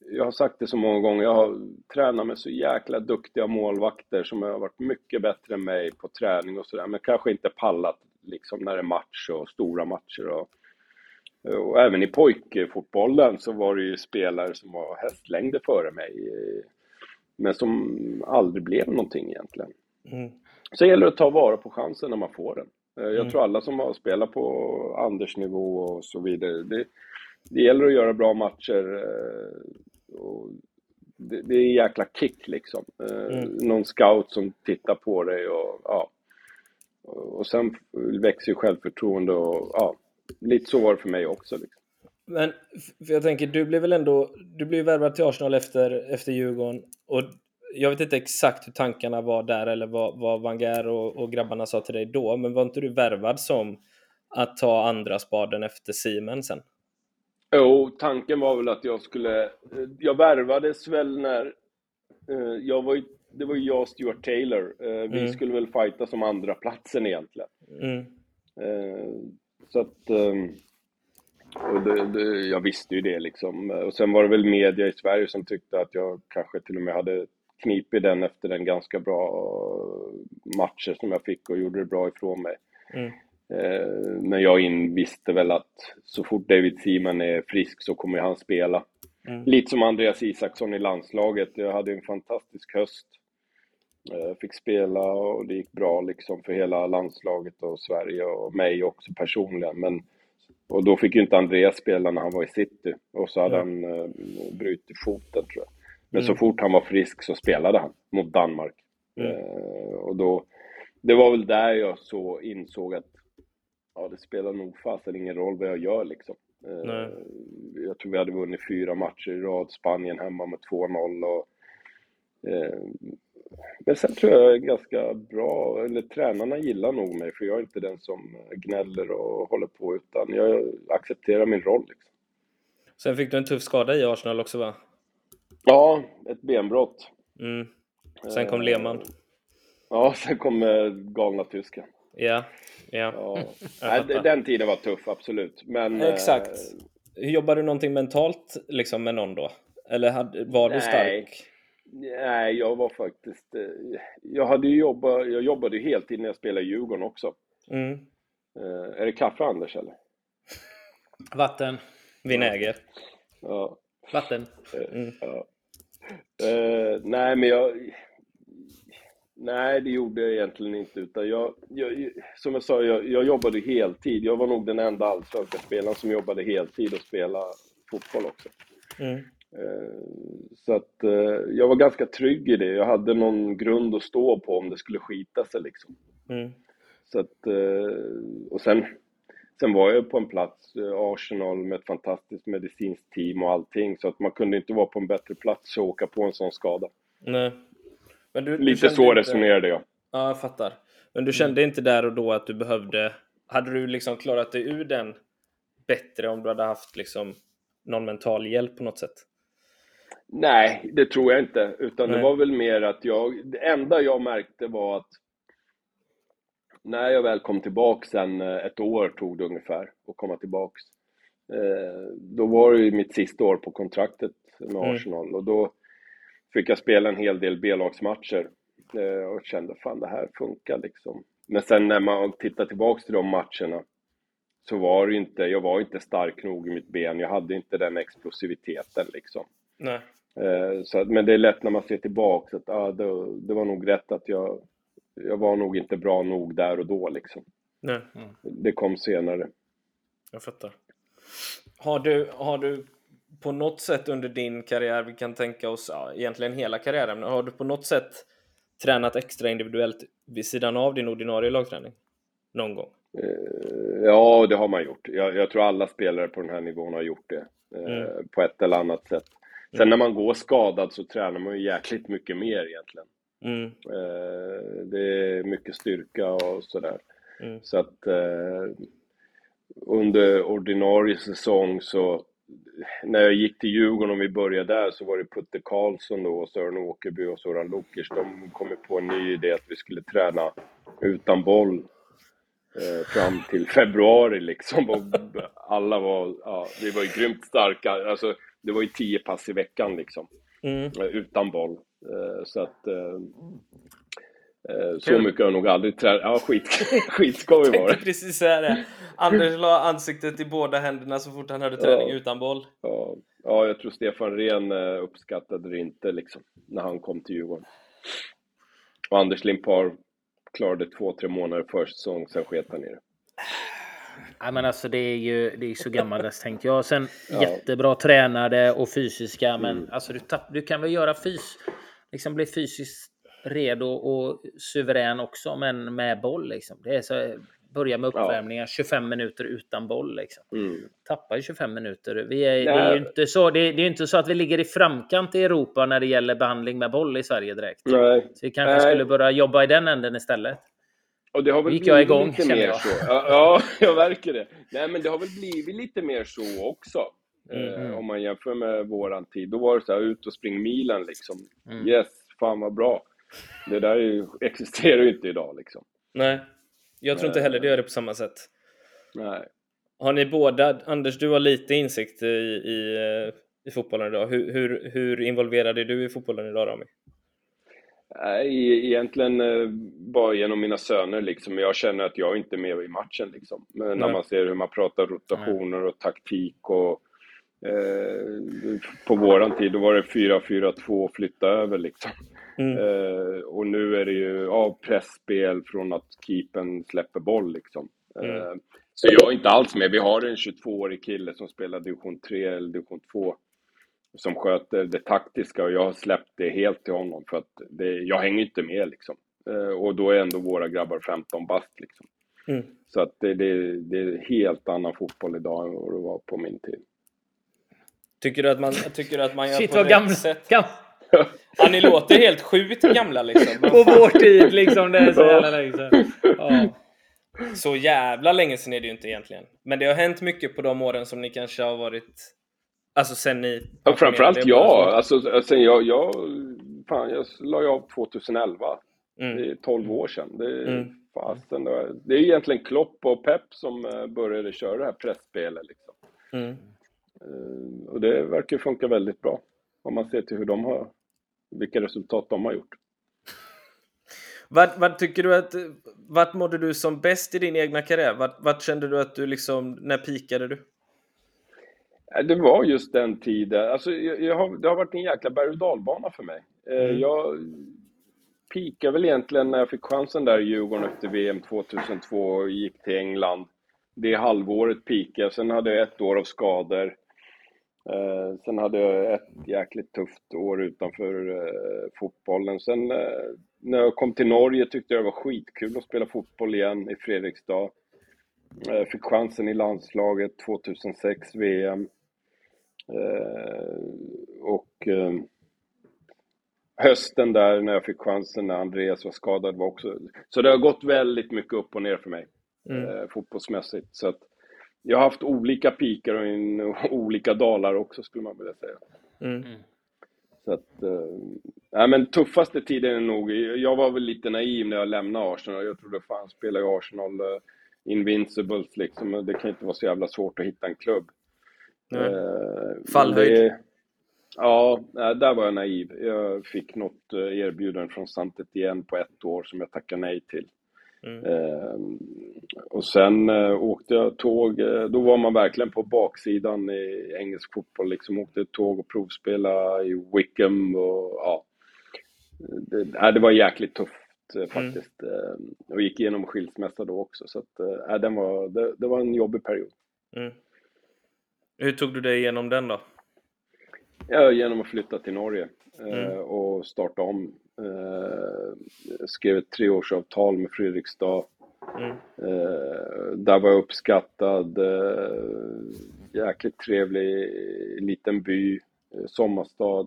jag har sagt det så många gånger, jag har tränat med så jäkla duktiga målvakter som har varit mycket bättre än mig på träning och sådär, men kanske inte pallat liksom när det är match och stora matcher. Och, och även i pojkfotbollen så var det ju spelare som var hästlängder före mig, men som aldrig blev någonting egentligen. Mm. Så det gäller att ta vara på chansen när man får den. Jag mm. tror alla som har spelat på Anders nivå och så vidare, det, det gäller att göra bra matcher. Eh, det, det, är en jäkla kick liksom. Eh, mm. Någon scout som tittar på dig och ja. Och sen växer ju självförtroende och ja, lite så var det för mig också. Liksom. Men jag tänker, du blev väl ändå, du blev värvad till Arsenal efter, efter Djurgården och jag vet inte exakt hur tankarna var där eller vad, vad Wenger och, och grabbarna sa till dig då, men var inte du värvad som att ta andra spaden efter Simen sen? Jo, tanken var väl att jag skulle... Eh, jag värvades väl när... Eh, jag var ju, det var ju jag och Stuart Taylor. Eh, vi mm. skulle väl fighta som andra platsen egentligen. Mm. Så att... Och det, det, jag visste ju det liksom. Och sen var det väl media i Sverige som tyckte att jag kanske till och med hade knip i den efter den ganska bra matcher som jag fick och gjorde det bra ifrån mig. Mm. Eh, men jag in visste väl att så fort David Seaman är frisk så kommer han spela. Mm. Lite som Andreas Isaksson i landslaget. Jag hade en fantastisk höst. Eh, fick spela och det gick bra liksom för hela landslaget och Sverige och mig också personligen. Men, och då fick ju inte Andreas spela när han var i city. Och så hade mm. han uh, brutit foten tror jag. Men mm. så fort han var frisk så spelade han mot Danmark. Uh, och då, det var väl där jag så insåg att ja, det spelar nog fasen ingen roll vad jag gör liksom. Eh. Jag tror vi hade vunnit fyra matcher i rad, Spanien hemma med 2-0 och eh, men sen tror jag är ganska bra, eller tränarna gillar nog mig för jag är inte den som gnäller och håller på utan jag accepterar min roll. Liksom. Sen fick du en tuff skada i Arsenal också va? Ja, ett benbrott. Mm. Sen kom Lehmann. Eh, ja, sen kom galna tysken. Ja, ja. ja. den tiden var tuff, absolut. Men, Exakt. Eh, Jobbade du någonting mentalt liksom med någon då? Eller var du stark? Nej, jag var faktiskt... Eh, jag, hade jobbat, jag jobbade ju heltid när jag spelade i Djurgården också. Mm. Eh, är det kaffe, Anders, eller? Vatten. Vinäger. Ja. Vatten. Mm. Ja. Uh, nej, men jag... Nej, det gjorde jag egentligen inte. Utan jag, jag som jag sa, jag, jag, jobbade heltid. Jag var nog den enda allsvenska spelaren som jobbade heltid och spelade fotboll också. Mm. Eh, så att eh, jag var ganska trygg i det. Jag hade någon grund att stå på om det skulle skita sig liksom. Mm. Så att, eh, och sen, sen var jag på en plats, Arsenal med ett fantastiskt medicinskt team och allting. Så att man kunde inte vara på en bättre plats och åka på en sån skada. Nej. Men du, Lite du så inte... resonerade jag. Ja, jag fattar. Men du kände inte där och då att du behövde... Hade du liksom klarat dig ur den bättre om du hade haft liksom någon mental hjälp på något sätt? Nej, det tror jag inte. Utan Nej. det var väl mer att jag... Det enda jag märkte var att när jag väl kom tillbaks sen, eh, ett år tog det ungefär att komma tillbaks. Eh, då var det ju mitt sista år på kontraktet med mm. Arsenal mm. och då fick jag spela en hel del B-lagsmatcher eh, och kände fan det här funkar liksom. Men sen när man tittar tillbaks till de matcherna så var det inte, jag var inte stark nog i mitt ben, jag hade inte den explosiviteten liksom. Nej. Eh, så, men det är lätt när man ser tillbaks att ah, det, det var nog rätt att jag, jag var nog inte bra nog där och då liksom. Nej. Mm. Det kom senare. Jag fattar. Har du, har du på något sätt under din karriär, vi kan tänka oss ja, egentligen hela karriären, har du på något sätt tränat extra individuellt vid sidan av din ordinarie lagträning? Någon gång? Uh, ja, det har man gjort. Jag, jag, tror alla spelare på den här nivån har gjort det uh, mm. på ett eller annat sätt. Sen mm. när man går skadad så tränar man ju jäkligt mycket mer egentligen. Mm. Uh, det är mycket styrka och sådär. Mm. Så att eh, under ordinarie säsong så när jag gick till Djurgården och vi började där så var det Putte Karlsson då och Sören Åkerby och Soran Lukers. De kom på en ny idé att vi skulle träna utan boll eh, fram till februari liksom. Och alla var, ja, vi var ju grymt starka. Alltså, det var ju tio pass i veckan liksom. Mm. Eh, utan boll. Eh, så att... Eh, så mycket har jag nog aldrig tränat. Ja, skit, skitskoj var det. precis säga det. Anders la ansiktet i båda händerna så fort han hade träning ja. utan boll. Ja. ja, jag tror Stefan Rehn uppskattade det inte liksom, när han kom till Djurgården. Och Anders Limpar klarade två, tre månader försäsong, sen sket han i det. Ja, men alltså det är ju det är så gammaldags tänkt jag. Sen ja. jättebra tränade och fysiska, men mm. alltså du, tapp, du kan väl göra fys, liksom bli fysiskt redo och suverän också, men med boll liksom. Det är så, börja med uppvärmningar, ja. 25 minuter utan boll liksom. Mm. Tappar ju 25 minuter. Vi är, det är ju inte så, det är, det är inte så att vi ligger i framkant i Europa när det gäller behandling med boll i Sverige direkt. Nej. Så vi kanske Nej. skulle börja jobba i den änden istället. Och det har väl gick jag igång, lite mer jag. så. Ja, ja, jag verkar det. Nej, men det har väl blivit lite mer så också. Mm. Eh, om man jämför med våran tid. Då var det så här, ut och spring milen liksom. Mm. Yes, fan vad bra. Det där ju, existerar ju inte idag liksom. Nej, jag tror inte heller det gör det på samma sätt. Nej. Har ni båda, Anders du har lite insikt i, i, eh, i fotbollen idag. Hur, hur, hur involverad är du i fotbollen idag Rami? Nej, egentligen eh, bara genom mina söner liksom. Jag känner att jag inte är med i matchen liksom. Men när man ser hur man pratar rotationer och taktik och eh, på våran tid då var det 4-4-2 flytta över liksom. Mm. Eh, och nu är det ju ja, pressspel från att keepen släpper boll liksom. Mm. Eh, så jag är inte alls med. Vi har en 22-årig kille som spelar division 3 eller division 2 som sköter det taktiska och jag har släppt det helt till honom för att det, jag hänger inte med liksom. Eh, och då är ändå våra grabbar 15 bast liksom. Mm. Så att det, det, det är helt annan fotboll idag än vad det var på min tid. Tycker du att man, tycker du att man gör Shit, på rätt gamla, sätt? Gam ja, ni låter helt sjukt gamla liksom. på vår tid liksom, det är så jävla länge sedan. Ja. Så jävla länge sedan är det ju inte egentligen. Men det har hänt mycket på de åren som ni kanske har varit Alltså sen ni... Ja, framförallt jag. Alltså, sen jag, jag, fan, jag la ju av 2011. Mm. Det är 12 år sedan. Det är, mm. fasen, det är egentligen Klopp och Pep som eh, började köra det här pressspelet. Liksom. Mm. Uh, och det verkar funka väldigt bra. Om man ser till hur de har, vilka resultat de har gjort. Vad, vad tycker du att, vart mådde du som bäst i din egna karriär? Vart kände du att du liksom, när pikade du? Det var just den tiden. Alltså, jag, jag har, det har varit en jäkla berg och dalbana för mig. Eh, mm. Jag pikade väl egentligen när jag fick chansen där i Djurgården efter VM 2002 och gick till England. Det halvåret pikade, sen hade jag ett år av skador. Eh, sen hade jag ett jäkligt tufft år utanför eh, fotbollen. Sen eh, när jag kom till Norge tyckte jag det var skitkul att spela fotboll igen i Fredrikstad. Jag eh, fick chansen i landslaget 2006 VM. Eh, och eh, hösten där när jag fick chansen när Andreas var skadad var också... Så det har gått väldigt mycket upp och ner för mig, mm. eh, fotbollsmässigt. Så att jag har haft olika pikar och in, olika dalar också, skulle man vilja säga. Mm. Så att, eh, men tuffaste tiden är nog, jag var väl lite naiv när jag lämnade Arsenal. Jag trodde fan, spelar ju Arsenal eh, Invincibles liksom, det kan inte vara så jävla svårt att hitta en klubb. Eh, Fallhöjd? ja, där var jag naiv. Jag fick något eh, erbjudande från Santet igen på ett år som jag tackade nej till. Mm. Eh, och sen eh, åkte jag tåg, eh, då var man verkligen på baksidan i engelsk fotboll, liksom åkte tåg och provspela i Wickham och ja. Det, det var jäkligt tufft eh, mm. faktiskt. Mm. Och gick igenom skilsmässa då också, så att, äh, den var, det, det var en jobbig period. Mm. Hur tog du dig igenom den då? Ja, genom att flytta till Norge eh, mm. och starta om. Eh, skrev ett treårsavtal med Fredrikstad. Mm. Eh, där var jag uppskattad. Jäkligt trevlig liten by, sommarstad.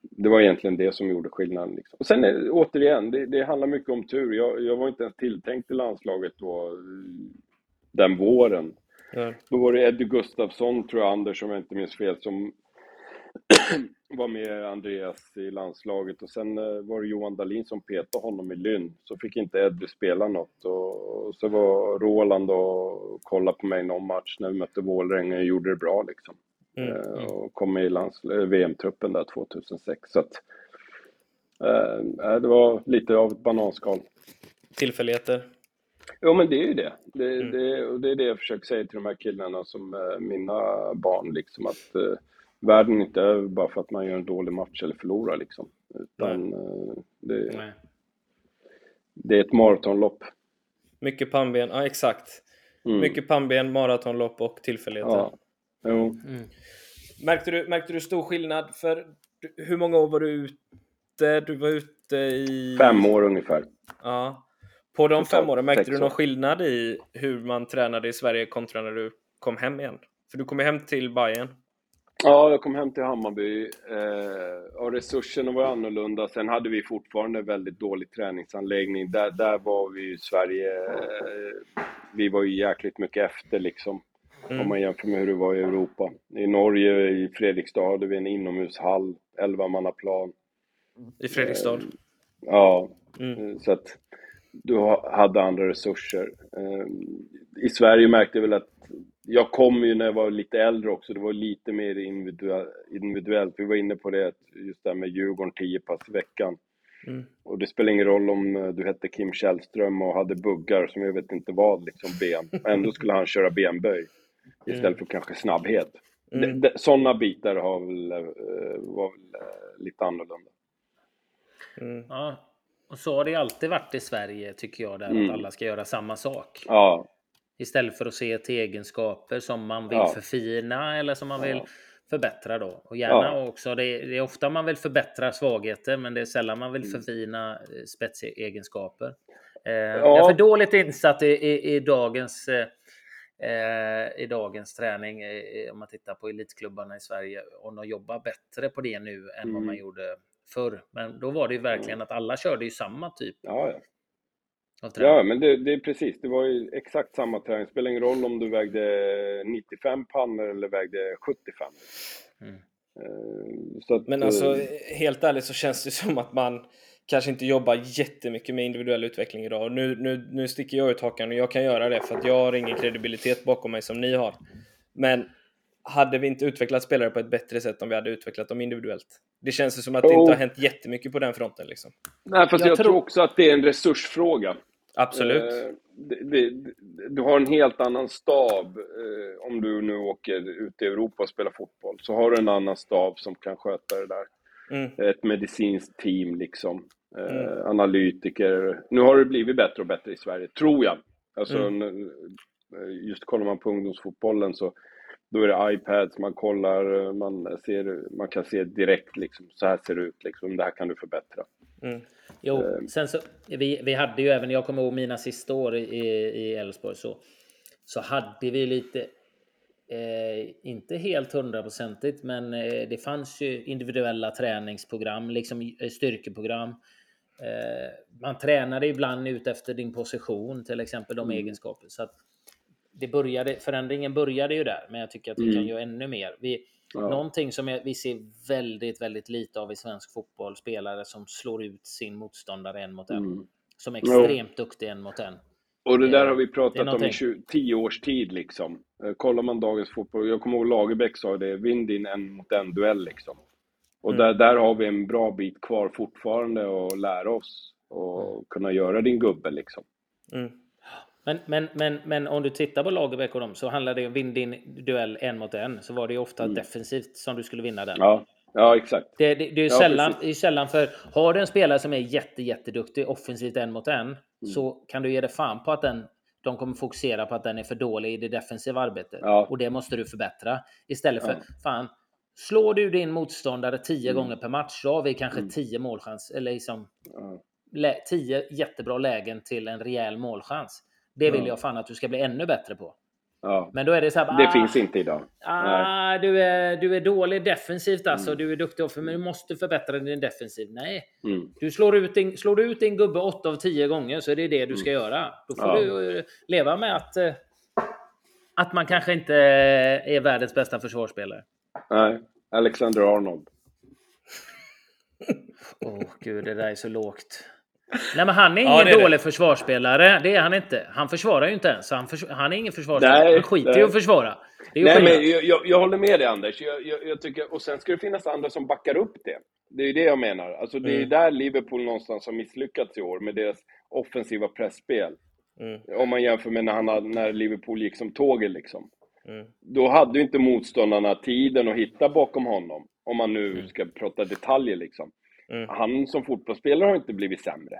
det var egentligen det som gjorde skillnaden. Liksom. Och sen återigen, det, det handlar mycket om tur. Jag, jag, var inte ens tilltänkt i landslaget då, den våren. Ja. Då var det Eddie Gustafsson, tror jag, Anders, om jag inte minns fel, som var med Andreas i landslaget och sen eh, var det Johan Dahlin som petade honom i Lynn. Så fick inte Eddie spela något och så var Roland och kollade på mig någon match när vi mötte Vålerenga och gjorde det bra liksom. Mm, eh, mm. Och kom med i eh, VM-truppen där 2006. Så att, äh, det var lite av ett bananskal. Tillfälligheter? Jo, men det är ju det. Det, mm. det, och det är det jag försöker säga till de här killarna som är mina barn, liksom att äh, världen inte är bara för att man gör en dålig match eller förlorar liksom. Utan äh, det, Nej. det är ett maratonlopp. Mycket pannben, ja exakt. Mm. Mycket pannben, maratonlopp och tillfälligheter. Ja. Jo. Mm. Märkte, du, märkte du stor skillnad? För hur många år var du ute? Du var ute i... Fem år ungefär. Ja. På de fem åren, märkte du någon skillnad i hur man tränade i Sverige kontra när du kom hem igen? För du kom hem till Bayern. Ja, jag kom hem till Hammarby eh, och resurserna var annorlunda. Sen hade vi fortfarande väldigt dålig träningsanläggning. Där, där var vi i Sverige, eh, vi var ju jäkligt mycket efter liksom. Mm. Om man jämför med hur det var i Europa. I Norge, i Fredrikstad, hade vi en inomhushall, 11-mannaplan. I Fredrikstad? Eh, ja, mm. Eh, så att du hade andra resurser. Eh, I Sverige märkte jag väl att jag kom ju när jag var lite äldre också, det var lite mer individuellt. Vi var inne på det, just det här med Djurgården 10 pass i veckan. Mm. Och det spelar ingen roll om eh, du hette Kim Källström och hade buggar som jag vet inte vad, liksom ben. Ändå skulle han köra benböj istället mm. för kanske snabbhet. Mm. Sådana bitar har väl, eh, var väl eh, lite annorlunda. Mm. Ja, och så har det alltid varit i Sverige tycker jag, där att mm. alla ska göra samma sak. Ja. Istället för att se till egenskaper som man vill ja. förfina eller som man vill ja. förbättra då. Och gärna ja. också, det är, det är, ofta man vill förbättra svagheter men det är sällan man vill mm. förfina eh, spetsegenskaper. Eh, Jag är för dåligt insatt i, i, i dagens eh, eh, i dagens träning, eh, om man tittar på elitklubbarna i Sverige, om de jobbar bättre på det nu än mm. vad man mm. gjorde förr. Men då var det ju verkligen att alla körde ju samma typ. Ja, ja. Ja, men det, det, är precis. Det var ju exakt samma träning. Det spelar ingen roll om du vägde 95 pannor eller vägde 75. Mm. Eh, att, men alltså, eh, helt ärligt så känns det som att man kanske inte jobbar jättemycket med individuell utveckling idag. Nu, nu, nu sticker jag ut hakan och jag kan göra det för att jag har ingen kredibilitet bakom mig som ni har. Men hade vi inte utvecklat spelare på ett bättre sätt om vi hade utvecklat dem individuellt? Det känns som att det inte har hänt jättemycket på den fronten. Liksom. Nej, fast jag, jag tror också att det är en resursfråga. Absolut. Eh, det, det, du har en helt annan stab eh, om du nu åker ut i Europa och spelar fotboll. Så har du en annan stab som kan sköta det där. Mm. Ett medicinskt team liksom. Eh, mm. Analytiker. Nu har det blivit bättre och bättre i Sverige, tror jag. Alltså, mm. Just kollar man på ungdomsfotbollen så då är det iPads, man kollar, man, ser, man kan se direkt liksom, så här ser det ut, liksom, det här kan du förbättra. Mm. Jo, uh, sen så, vi, vi hade ju även, jag kommer ihåg mina sista år i Elfsborg, så, så hade vi lite, eh, inte helt hundraprocentigt, men eh, det fanns ju individuella träningsprogram, liksom eh, styrkeprogram. Eh, man tränade ibland ut efter din position, till exempel de mm. egenskaper. Så att det började, förändringen började ju där, men jag tycker att vi mm. kan göra ännu mer. Vi, ja. Någonting som vi ser väldigt, väldigt lite av i svensk fotboll, spelare som slår ut sin motståndare en mot en. Mm. Som är extremt ja. duktig en mot en. Och det där har vi pratat om i 20, 10 års tid liksom. Eh, kollar man dagens fotboll, jag kommer ihåg Lagerbäck sa det, vinn din en mot en duell liksom. Och mm. där, där har vi en bra bit kvar fortfarande att lära oss och mm. kunna göra din gubbe liksom. Mm. Men, men, men, men om du tittar på Lagerbäck och dem så handlar det om vinn din duell en mot en. Så var det ju ofta mm. defensivt som du skulle vinna den. Ja, ja exakt. Det, det, det är ju ja, sällan, det är sällan för har du en spelare som är jätte, jätteduktig offensivt en mot en mm. så kan du ge det fan på att den de kommer fokusera på att den är för dålig i det defensiva arbetet. Ja. Och det måste du förbättra. Istället för, ja. fan, slår du din motståndare tio mm. gånger per match, så har vi kanske mm. tio målchans, eller liksom ja. tio jättebra lägen till en rejäl målchans. Det vill jag fan att du ska bli ännu bättre på. Ja. Men då är det så här, Det ah, finns inte idag. Ah, du, är, du är dålig defensivt alltså. Mm. Du är duktig offensivt, men du måste förbättra din defensiv. Nej. Mm. Du slår ut, din, slår du ut din gubbe 8 av 10 gånger så är det det du ska mm. göra. Då får ja. du eh, leva med att, eh, att man kanske inte är världens bästa försvarsspelare. Nej, Alexander Arnold. Åh oh, gud, det där är så lågt. Nej, men han är ingen ja, är dålig det. försvarsspelare. Det är han inte. Han försvarar ju inte ens. Han, förs han är ingen försvarsspelare. Nej, han skiter i att försvara. nej, men jag, jag, jag, håller med dig Anders. Jag, jag, tycker, och sen ska det finnas andra som backar upp det. Det är ju det jag menar. Alltså, det är mm. där Liverpool någonstans har misslyckats i år med deras offensiva pressspel. Mm. Om man jämför med när, han, när Liverpool gick som tåget liksom. Mm. Då hade ju inte motståndarna tiden att hitta bakom honom. Om man nu mm. ska prata detaljer liksom. Mm. Han som fotbollsspelare har inte blivit sämre.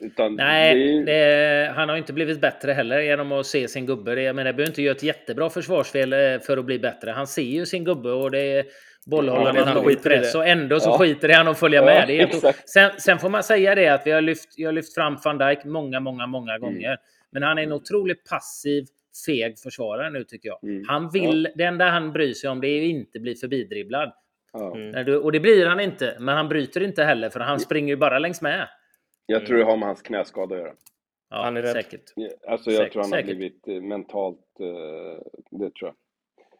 Utan Nej, det... Det, han har inte blivit bättre heller genom att se sin gubbe. Jag menar, behöver inte göra ett jättebra försvarsfel eh, för att bli bättre. Han ser ju sin gubbe och det är bollhållande ja, lång press och ändå så ja. skiter i han att följa ja, med. Det är sen, sen, får man säga det att vi har lyft, jag har lyft fram van Dijk många, många, många mm. gånger. Men han är en otroligt passiv, feg försvarare nu tycker jag. Mm. Han vill, Det enda han bryr sig om det är att inte bli förbidribblad. Mm. Och det blir han inte, men han bryter inte heller för han springer ju bara längs med. Jag tror det har med hans knäskada att göra. Ja, han är rädd. Säkert. Alltså jag säkert. tror han har blivit eh, mentalt, eh, det tror jag.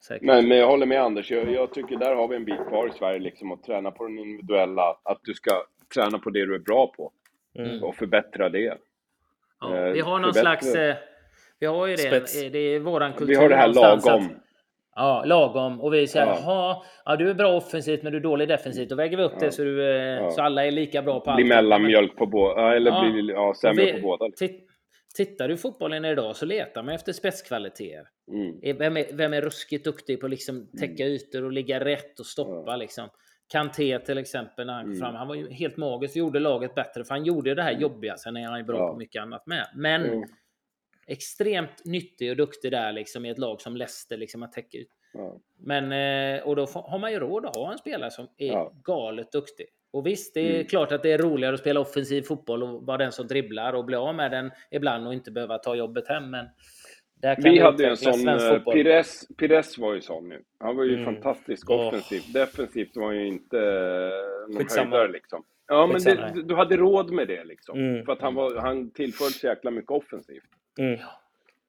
Säkert. Men, men jag håller med Anders, jag, jag, tycker där har vi en bit kvar i Sverige liksom att träna på den individuella, att du ska träna på det du är bra på mm. och förbättra det. Ja, vi har någon förbättra. slags, vi har ju det, Spets. det är våran kultur. Vi har det här lagom. Ja, lagom. Och vi säger, ja. ja, du är bra offensivt men du är dålig defensivt. Då väger vi upp ja. det så, du, eh, ja. så alla är lika bra på allt. Blir mellanmjölk på båda, eller ja. blir ja, sämre vi, på båda. Tittar du fotbollen idag så letar man efter spetskvaliteter. Mm. Vem, är, vem är ruskigt duktig på att liksom täcka mm. ytor och ligga rätt och stoppa ja. liksom. Kanté till exempel när han mm. fram. Han var ju helt magisk och gjorde laget bättre för han gjorde det här mm. jobbiga. Sen är han ju bra ja. på mycket annat med. Men mm extremt nyttig och duktig där liksom i ett lag som Leicester liksom att täcka ut. Ja. Men eh, och då har man ju råd att ha en spelare som är ja. galet duktig. Och visst, det är mm. klart att det är roligare att spela offensiv fotboll och vara den som dribblar och bli av med den ibland och inte behöva ta jobbet hem. Men vi hade ju en sån, eh, Pires, Pires var ju sån nu. Han var ju mm. fantastisk offensivt. Oh. Defensivt var ju inte eh, någon Skitsamma. höjdare liksom. Ja, men det, du hade råd med det liksom. Mm. För att han, var, han tillförde så jäkla mycket offensivt. Mm.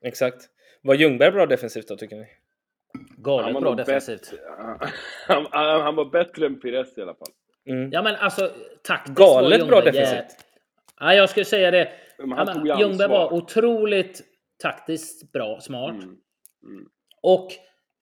Exakt. Var Ljungberg bra defensivt då, tycker ni? Galet bra defensivt. Han, han, han, var bättre än Pires i alla fall. Mm. Ja, men alltså taktiskt Galet bra defensivt. Ja, jag skulle säga det. Han Ljungberg var otroligt taktiskt bra, smart. Mm. Mm. Och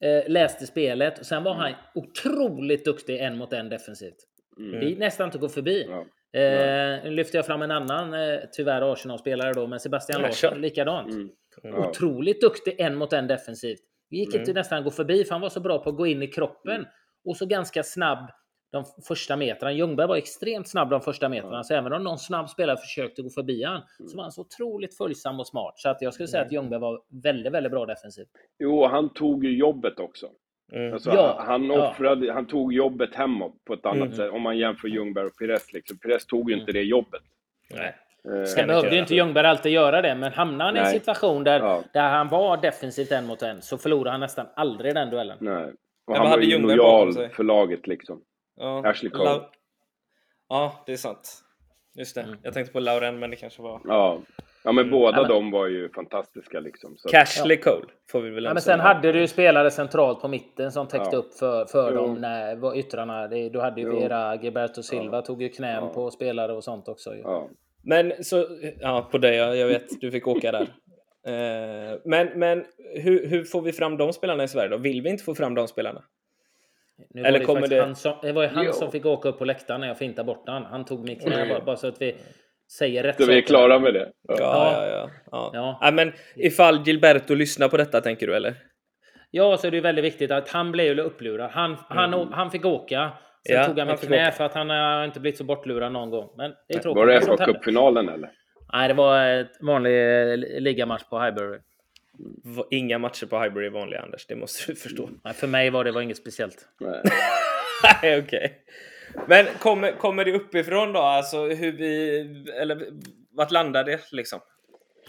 eh, läste spelet. Och sen var han otroligt duktig en mot en defensivt. Mm. Det är nästan inte att gå förbi. Ja. Eh, nu lyfter jag fram en annan, eh, tyvärr Arsenal-spelare då, men Sebastian Larsson likadant. Mm. Mm. Otroligt duktig en mot en defensivt. Det gick mm. inte nästan gå förbi för han var så bra på att gå in i kroppen. Mm. Och så ganska snabb de första metrarna. Ljungberg var extremt snabb de första metrarna, så även om någon snabb spelare försökte gå förbi han mm. så var han så otroligt följsam och smart. Så att jag skulle säga att mm. Ljungberg var väldigt, väldigt bra defensivt. Jo, han tog ju jobbet också. Mm. Alltså, ja, han, offrade, ja. han tog jobbet hemåt på ett annat mm. sätt. Om man jämför Ljungberg och Pires. Liksom. Pires tog ju inte det jobbet. Nej. Eh, Sen behövde ju inte Ljungberg alltid göra det, men hamnade han i en situation där, ja. där han var defensivt en mot en så förlorade han nästan aldrig den duellen. Nej. Och han var ju lojal för laget liksom. Ja. Ashley Cole. La ja, det är sant. Just det. Mm. Jag tänkte på Lauren, men det kanske var... Ja. Ja men mm. båda ja, de var ju fantastiska liksom. Så. Cashley ja. Cole får vi väl ja, men Sen hade du ju spelare centralt på mitten som täckte ja. upp för, för jo. dem när yttrarna. Det, du hade ju Vera, Gilberto Silva tog ju knän på spelare och sånt också. Ju. Men så, ja på dig, jag vet, du fick åka där. Eh, men men hur, hur får vi fram de spelarna i Sverige då? Vill vi inte få fram de spelarna? Nu Eller det kommer det... Han som, det var ju han jo. som fick åka upp på läktaren när jag fintade bort han. Han tog mitt knä bara, bara så att vi säger rätt Så vi är klara med det? Ja, ja, ja. ja. ja. ja. men ifall Gilberto lyssnar på detta, tänker du, eller? Ja, så är det väldigt viktigt att han blev upplurad. Han, mm. han, han fick åka. Sen ja, tog han mitt knä för att han har inte blivit så bortlurad någon gång. Men det är tråkigt. Var det FA Cup-finalen eller? Nej, det var en vanlig ligamatch på Highbury. Inga matcher på Highbury är vanliga, Anders. Det måste du förstå. Nej, för mig var det var inget speciellt. Nej, okej. Okay. Men kommer, kommer det uppifrån då? Alltså hur vi... Eller vart landar det liksom?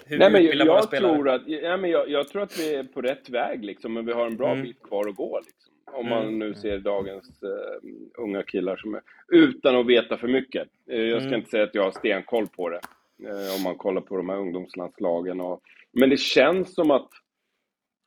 hur Nej, men jag, jag tror att, ja, men jag, jag, tror att vi är på rätt väg, liksom, men vi har en bra mm. bit kvar att gå. Liksom. Om man mm. nu ser dagens uh, unga killar som är, utan att veta för mycket. Uh, jag ska mm. inte säga att jag har stenkoll på det, uh, om man kollar på de här ungdomslandslagen. Och, men det känns som att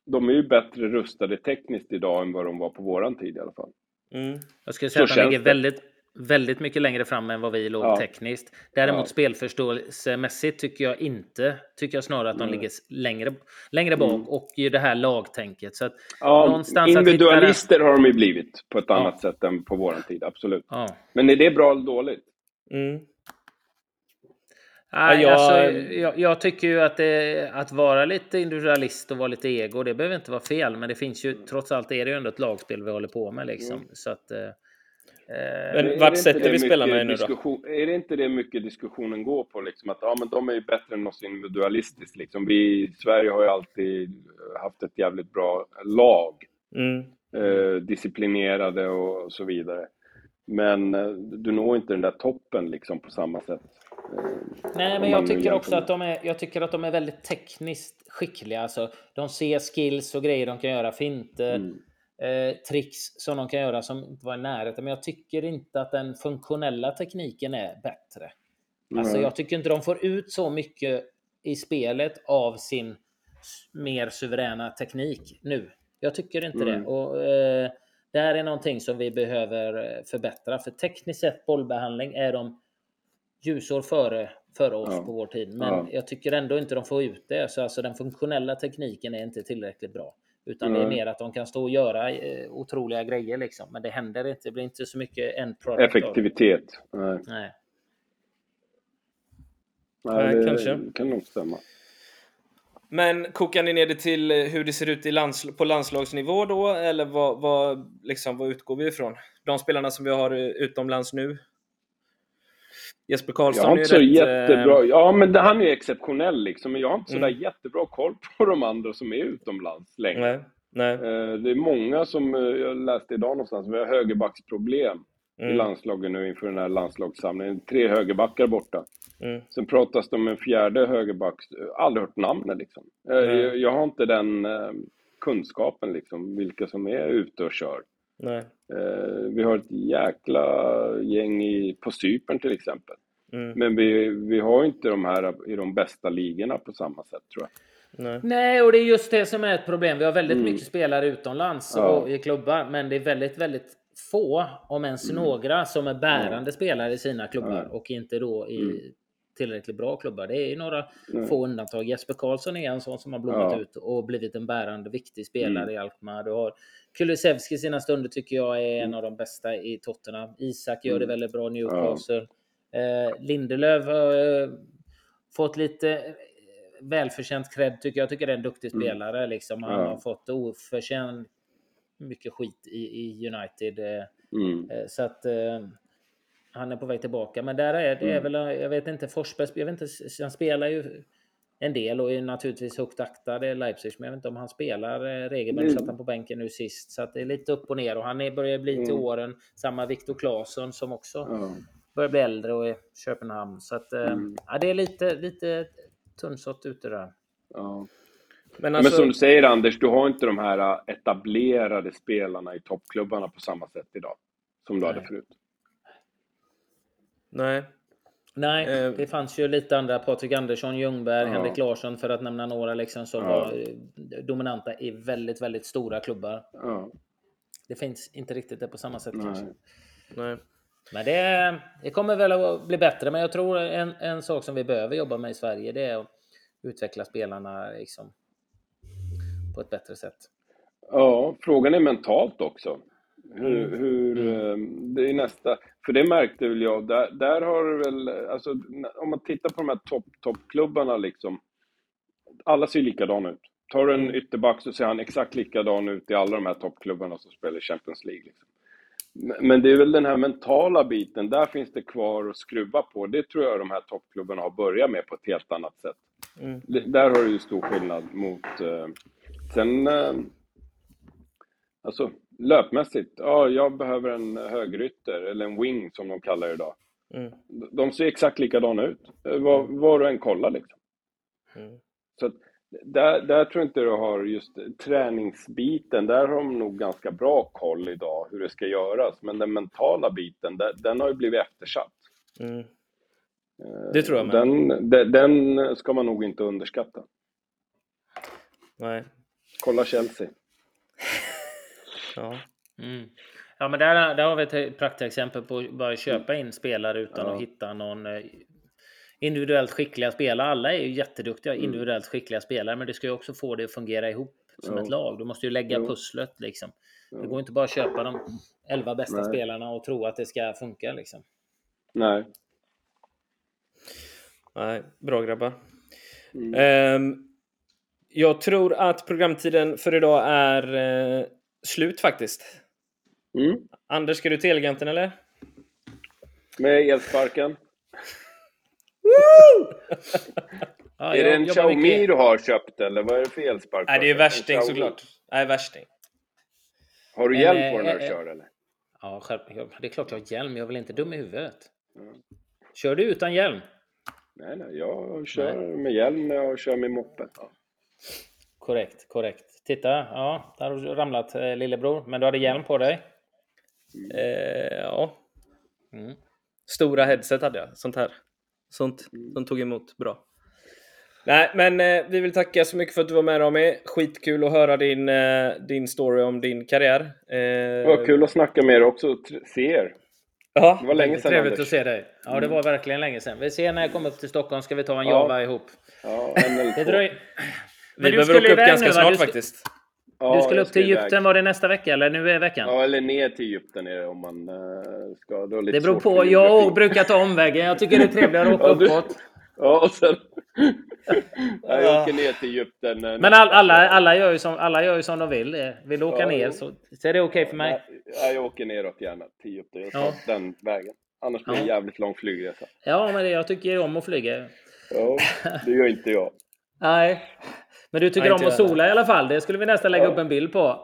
de är ju bättre rustade tekniskt idag än vad de var på våran tid i alla fall. Mm. Jag skulle säga Så att de ligger väldigt, väldigt mycket längre fram än vad vi låg ja. tekniskt. Däremot ja. spelförståelsemässigt tycker jag inte, tycker jag snarare att de mm. ligger längre, längre bak mm. och ju det här lagtänket. Så att ja, någonstans individualister har de ju blivit på ett ja. annat sätt än på våran tid, absolut. Men är det bra eller dåligt? Mm. Nej, jag... Alltså, jag, jag, tycker ju att, det, att vara lite individualist och vara lite ego, det behöver inte vara fel. Men det finns ju, trots allt är det ju ändå ett lagspel vi håller på med liksom. Mm. Så att, eh, men vart sätter vi spelarna nu då? Är det inte det mycket diskussionen går på? Liksom, att ja, men de är ju bättre än oss individualistiskt. Liksom. Vi i Sverige har ju alltid haft ett jävligt bra lag. Mm. Eh, disciplinerade och så vidare. Men eh, du når inte den där toppen liksom på samma sätt. Eh, Nej, men jag tycker också att de är, jag tycker att de är väldigt tekniskt skickliga. Alltså, de ser skills och grejer de kan göra, finter, mm. Eh, tricks som de kan göra som inte var i närheten. Men jag tycker inte att den funktionella tekniken är bättre. Mm. Alltså, jag tycker inte de får ut så mycket i spelet av sin mer suveräna teknik nu. Jag tycker inte mm. det. Och, eh, det här är någonting som vi behöver eh, förbättra. För tekniskt sett bollbehandling är de ljusår före, före oss ja. på vår tid. Men ja. jag tycker ändå inte de får ut det. Så alltså den funktionella tekniken är inte tillräckligt bra. Utan mm. det är mer att de kan stå och göra eh, otroliga grejer liksom. Men det händer inte. Det blir inte så mycket end product. Effektivitet. Nej. Nej. Nej, det kanske. kan nog stämma. Men kokar ni ner det till hur det ser ut i lands på landslagsnivå då? Eller vad, vad, liksom, vad utgår vi ifrån? De spelarna som vi har utomlands nu? Jesper Karlsson jag har inte så rätt, jättebra, eh, Ja, men han är ju exceptionell liksom. Men jag har inte mm. så jättebra koll på de andra som är utomlands längre. Nej. Nej. Eh, det är många som, eh, jag läste idag någonstans, vi har högerbacksproblem mm. i landslaget nu inför den här landslagssamlingen. Tre högerbackar borta. Mm. Sen pratas det om en fjärde högerback, aldrig hört namnet liksom. Mm. Jag, jag, har inte den kunskapen liksom, vilka som är ute och kör. Nej. Vi har ett jäkla gäng i, på Cypern till exempel. Mm. Men vi, vi har inte de här i de bästa ligorna på samma sätt tror jag. Nej. Nej, och det är just det som är ett problem. Vi har väldigt mm. mycket spelare utomlands ja. och i klubbar, men det är väldigt, väldigt få, om ens mm. några, som är bärande ja. spelare i sina klubbar ja. och inte då i mm. tillräckligt bra klubbar. Det är ju några få undantag. Jesper Karlsson är en sån som har blommat ut och blivit en bärande, viktig spelare mm. i Alkmaar. Du har Kulusevski sina stunder tycker jag är en mm. av de bästa i Tottenham. Isak gör det mm. väldigt bra Newcastle. Eh, Lindelöf har eh, fått lite eh, välförtjänt cred tycker jag. tycker det är en duktig mm. spelare. Liksom. Han ja. har fått oförtjänt mycket skit i, i United. Eh, mm. Så att han är på väg tillbaka. Men där är det är väl, jag vet inte, Forsberg, jag vet inte, han spelar ju en del och är naturligtvis högt aktad i Leipzig. Men jag vet inte om han spelar regelbundet. Mm. Satt han på bänken nu sist. Så att det är lite upp och ner. Och han är, börjar bli till mm. åren. Samma Viktor Claesson som också mm. Börjar bli äldre och är Köpenhamn. Så att, eh, mm. ja, det är lite, lite tunnsått ute där. Ja. Men, alltså... Men, som du säger Anders, du har inte de här eh, etablerade spelarna i toppklubbarna på samma sätt idag. Som du Nej. hade förut. Nej, Nej, eh, det fanns ju lite andra. Patrik Andersson, Ljungberg, ja. Henrik Larsson för att nämna några liksom som ja. var dominanta i väldigt, väldigt stora klubbar. Ja. Det finns inte riktigt det på samma sätt Nej. kanske. Nej. Men det, det, kommer väl att bli bättre. Men jag tror en, en sak som vi behöver jobba med i Sverige det är att utveckla spelarna liksom, på ett bättre sätt. Ja, frågan är mentalt också. Hur, mm. hur mm. Det är nästa, för det märkte väl jag, där, där har väl, alltså om man tittar på de här topp, toppklubbarna liksom, alla ser likadana ut. Tar du en mm. ytterback så ser han exakt likadan ut i alla de här toppklubbarna som spelar Champions League. Liksom. Men det är väl den här mentala biten, där finns det kvar att skruva på. Det tror jag de här toppklubbarna har börjat med på ett helt annat sätt. Mm. Där har du ju stor skillnad mot... Eh, sen... Eh, alltså, löpmässigt, ja, jag behöver en högerytter, eller en wing som de kallar det idag. Mm. De ser exakt likadana ut, var, var du än kollar liksom. Mm. Så att, där, där tror jag inte du har just träningsbiten, där har de nog ganska bra koll idag hur det ska göras. Men den mentala biten, där, den har ju blivit eftersatt. Mm. Eh, det tror jag med. Den, den, den ska man nog inte underskatta. Nej. Kolla Chelsea. ja. Mm. Ja, men där, där har vi ett praktexempel på att bara köpa in spelare utan ja. att hitta någon eh, individuellt skickliga spelare. Alla är ju jätteduktiga mm. individuellt skickliga spelare, men det ska ju också få det att fungera ihop som jo. ett lag. Du måste ju lägga jo. pusslet liksom. Jo. Det går inte bara att köpa de elva bästa Nej. spelarna och tro att det ska funka liksom. Nej. Nej, bra grabbar. Mm. Um, jag tror att programtiden för idag är uh, slut faktiskt. Mm. Anders, ska du till Elgiganten eller? Med elsparken. Ja, är det en Xiaomi du har köpt eller vad är det för elspark? Nej, det är värsting såklart. Nej, värsting. Har du hjälm på den när du kör eller? Ja, det är klart jag har hjälm. Jag är väl inte dum i huvudet. Mm. Kör du utan hjälm? Nej, nej, jag kör nej. med hjälm när jag kör med moppe. Ja. Korrekt, korrekt. Titta, ja, där har du ramlat eh, lillebror. Men du hade hjälm på dig? Mm. Eh, ja. Mm. Stora headset hade jag, sånt här. Sånt mm. som tog emot bra. Nej, men eh, vi vill tacka så mycket för att du var med Rami. Skitkul att höra din, eh, din story om din karriär. Eh, det var kul att snacka med er också, se er. Ja, det var länge sedan Trevligt Anders. att se dig. Ja, det mm. var verkligen länge sedan. Vi ser när jag kommer upp till Stockholm ska vi ta en ja. Java ihop. Ja, en eller två. Vi behöver åka upp ganska nu, snart faktiskt. Ja, du skulle upp till Egypten, var det nästa vecka eller nu är veckan? Ja, eller ner till Egypten är det om man uh, ska. Det, lite det beror på. Jag brukar ta omvägen. Jag tycker det är trevligare att åka ja, du... uppåt. Ja, och sen... jag åker ner till Egypten. Men all, alla, alla, gör ju som, alla gör ju som de vill. Vill du åka ja, ner så, så är det okej okay för mig. Ja, jag åker neråt gärna till Egypten. Jag tar ja. den vägen. Annars blir det en jävligt lång flygresa. Ja, men det, jag tycker om att flyga. Ja, det gör inte jag. Nej. Men du tycker Nej, om att sola i alla fall? Det skulle vi nästan lägga ja. upp en bild på.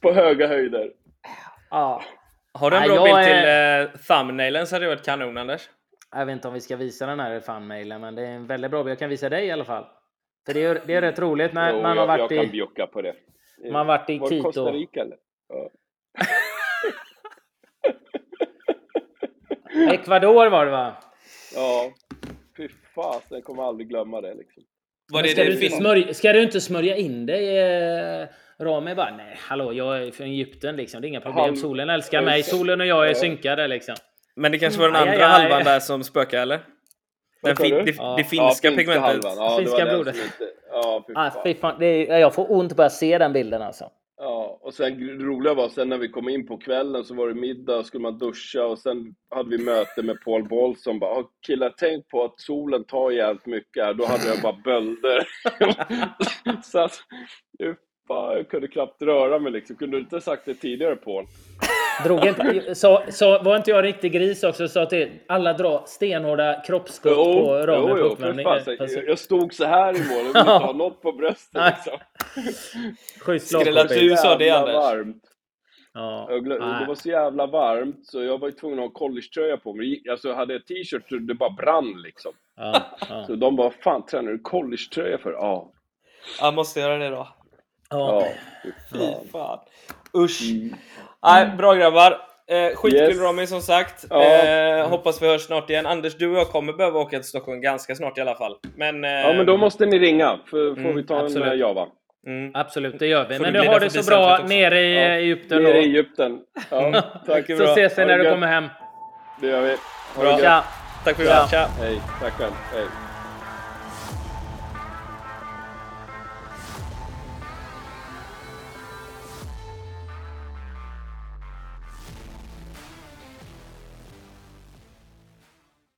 På höga höjder. Ja. Har du en bra bild är... till uh, thumbnailen så hade det varit kanon Anders. Jag vet inte om vi ska visa den här thumbnailen men det är en väldigt bra bild. Jag kan visa dig i alla fall. För det är, det är rätt roligt när jo, man har varit jag i... Jag kan bjucka på det. Man har varit i Var Quito. Costa Rica eller? Ja. Ecuador var det va? Ja. Fy fasen, jag kommer aldrig glömma det liksom. Var det ska, det du inte smörja, ska du inte smörja in dig? Eh, Rami bara, nej hallå, jag är från Egypten liksom. Det är inga problem. Solen älskar mig. Solen och jag är synkade liksom. Men det kanske var den andra aj, aj, aj. halvan där som spökade eller? Den fin, det, ja. det, finska ja, pigmentet. Ja, finska blodet. Ja, fy fan. Ah, fy fan. Det är, jag får ont bara se den bilden alltså. Ja, och sen det roliga var sen när vi kom in på kvällen så var det middag, skulle man duscha och sen hade vi möte med Paul Boll som bara killar tänk på att solen tar jävligt mycket här, då hade jag bara bölder. så att, fan, jag kunde knappt röra mig liksom. Kunde du inte sagt det tidigare Paul? Drog inte, så, så var inte jag riktig gris också sa till alla dra stenhårda kroppsskott jo, på ramen jo, jo, fan, Jag stod så här i mål och ville inte ha något på bröstet liksom. Schysst Skräll du sa det Anders. Varmt. Ja, det var så jävla varmt så jag var ju tvungen att ha collegetröja på mig. Alltså jag hade t-shirt så det bara brann liksom. Ja, ja. Så de bara, fan tränar du collegetröja för? Ja. Jag måste göra det då. Ja, fy fan. Usch. Mm. Nej, bra grabbar. Eh, skitkul yes. Romy som sagt. Ja. Eh, hoppas vi hörs snart igen. Anders, du och jag kommer behöva åka till Stockholm ganska snart i alla fall. Men, eh, ja, men då måste ni ringa. För, får mm, vi ta absolut. en Java. Mm. Absolut, det gör vi. Får men du har det så bra nere i ja. Egypten. Nere i Egypten. Ja, tack. så ses vi när du kommer hem. Det gör vi. Bra. Tack för idag. Tja. Hej. Tack själv. Hej.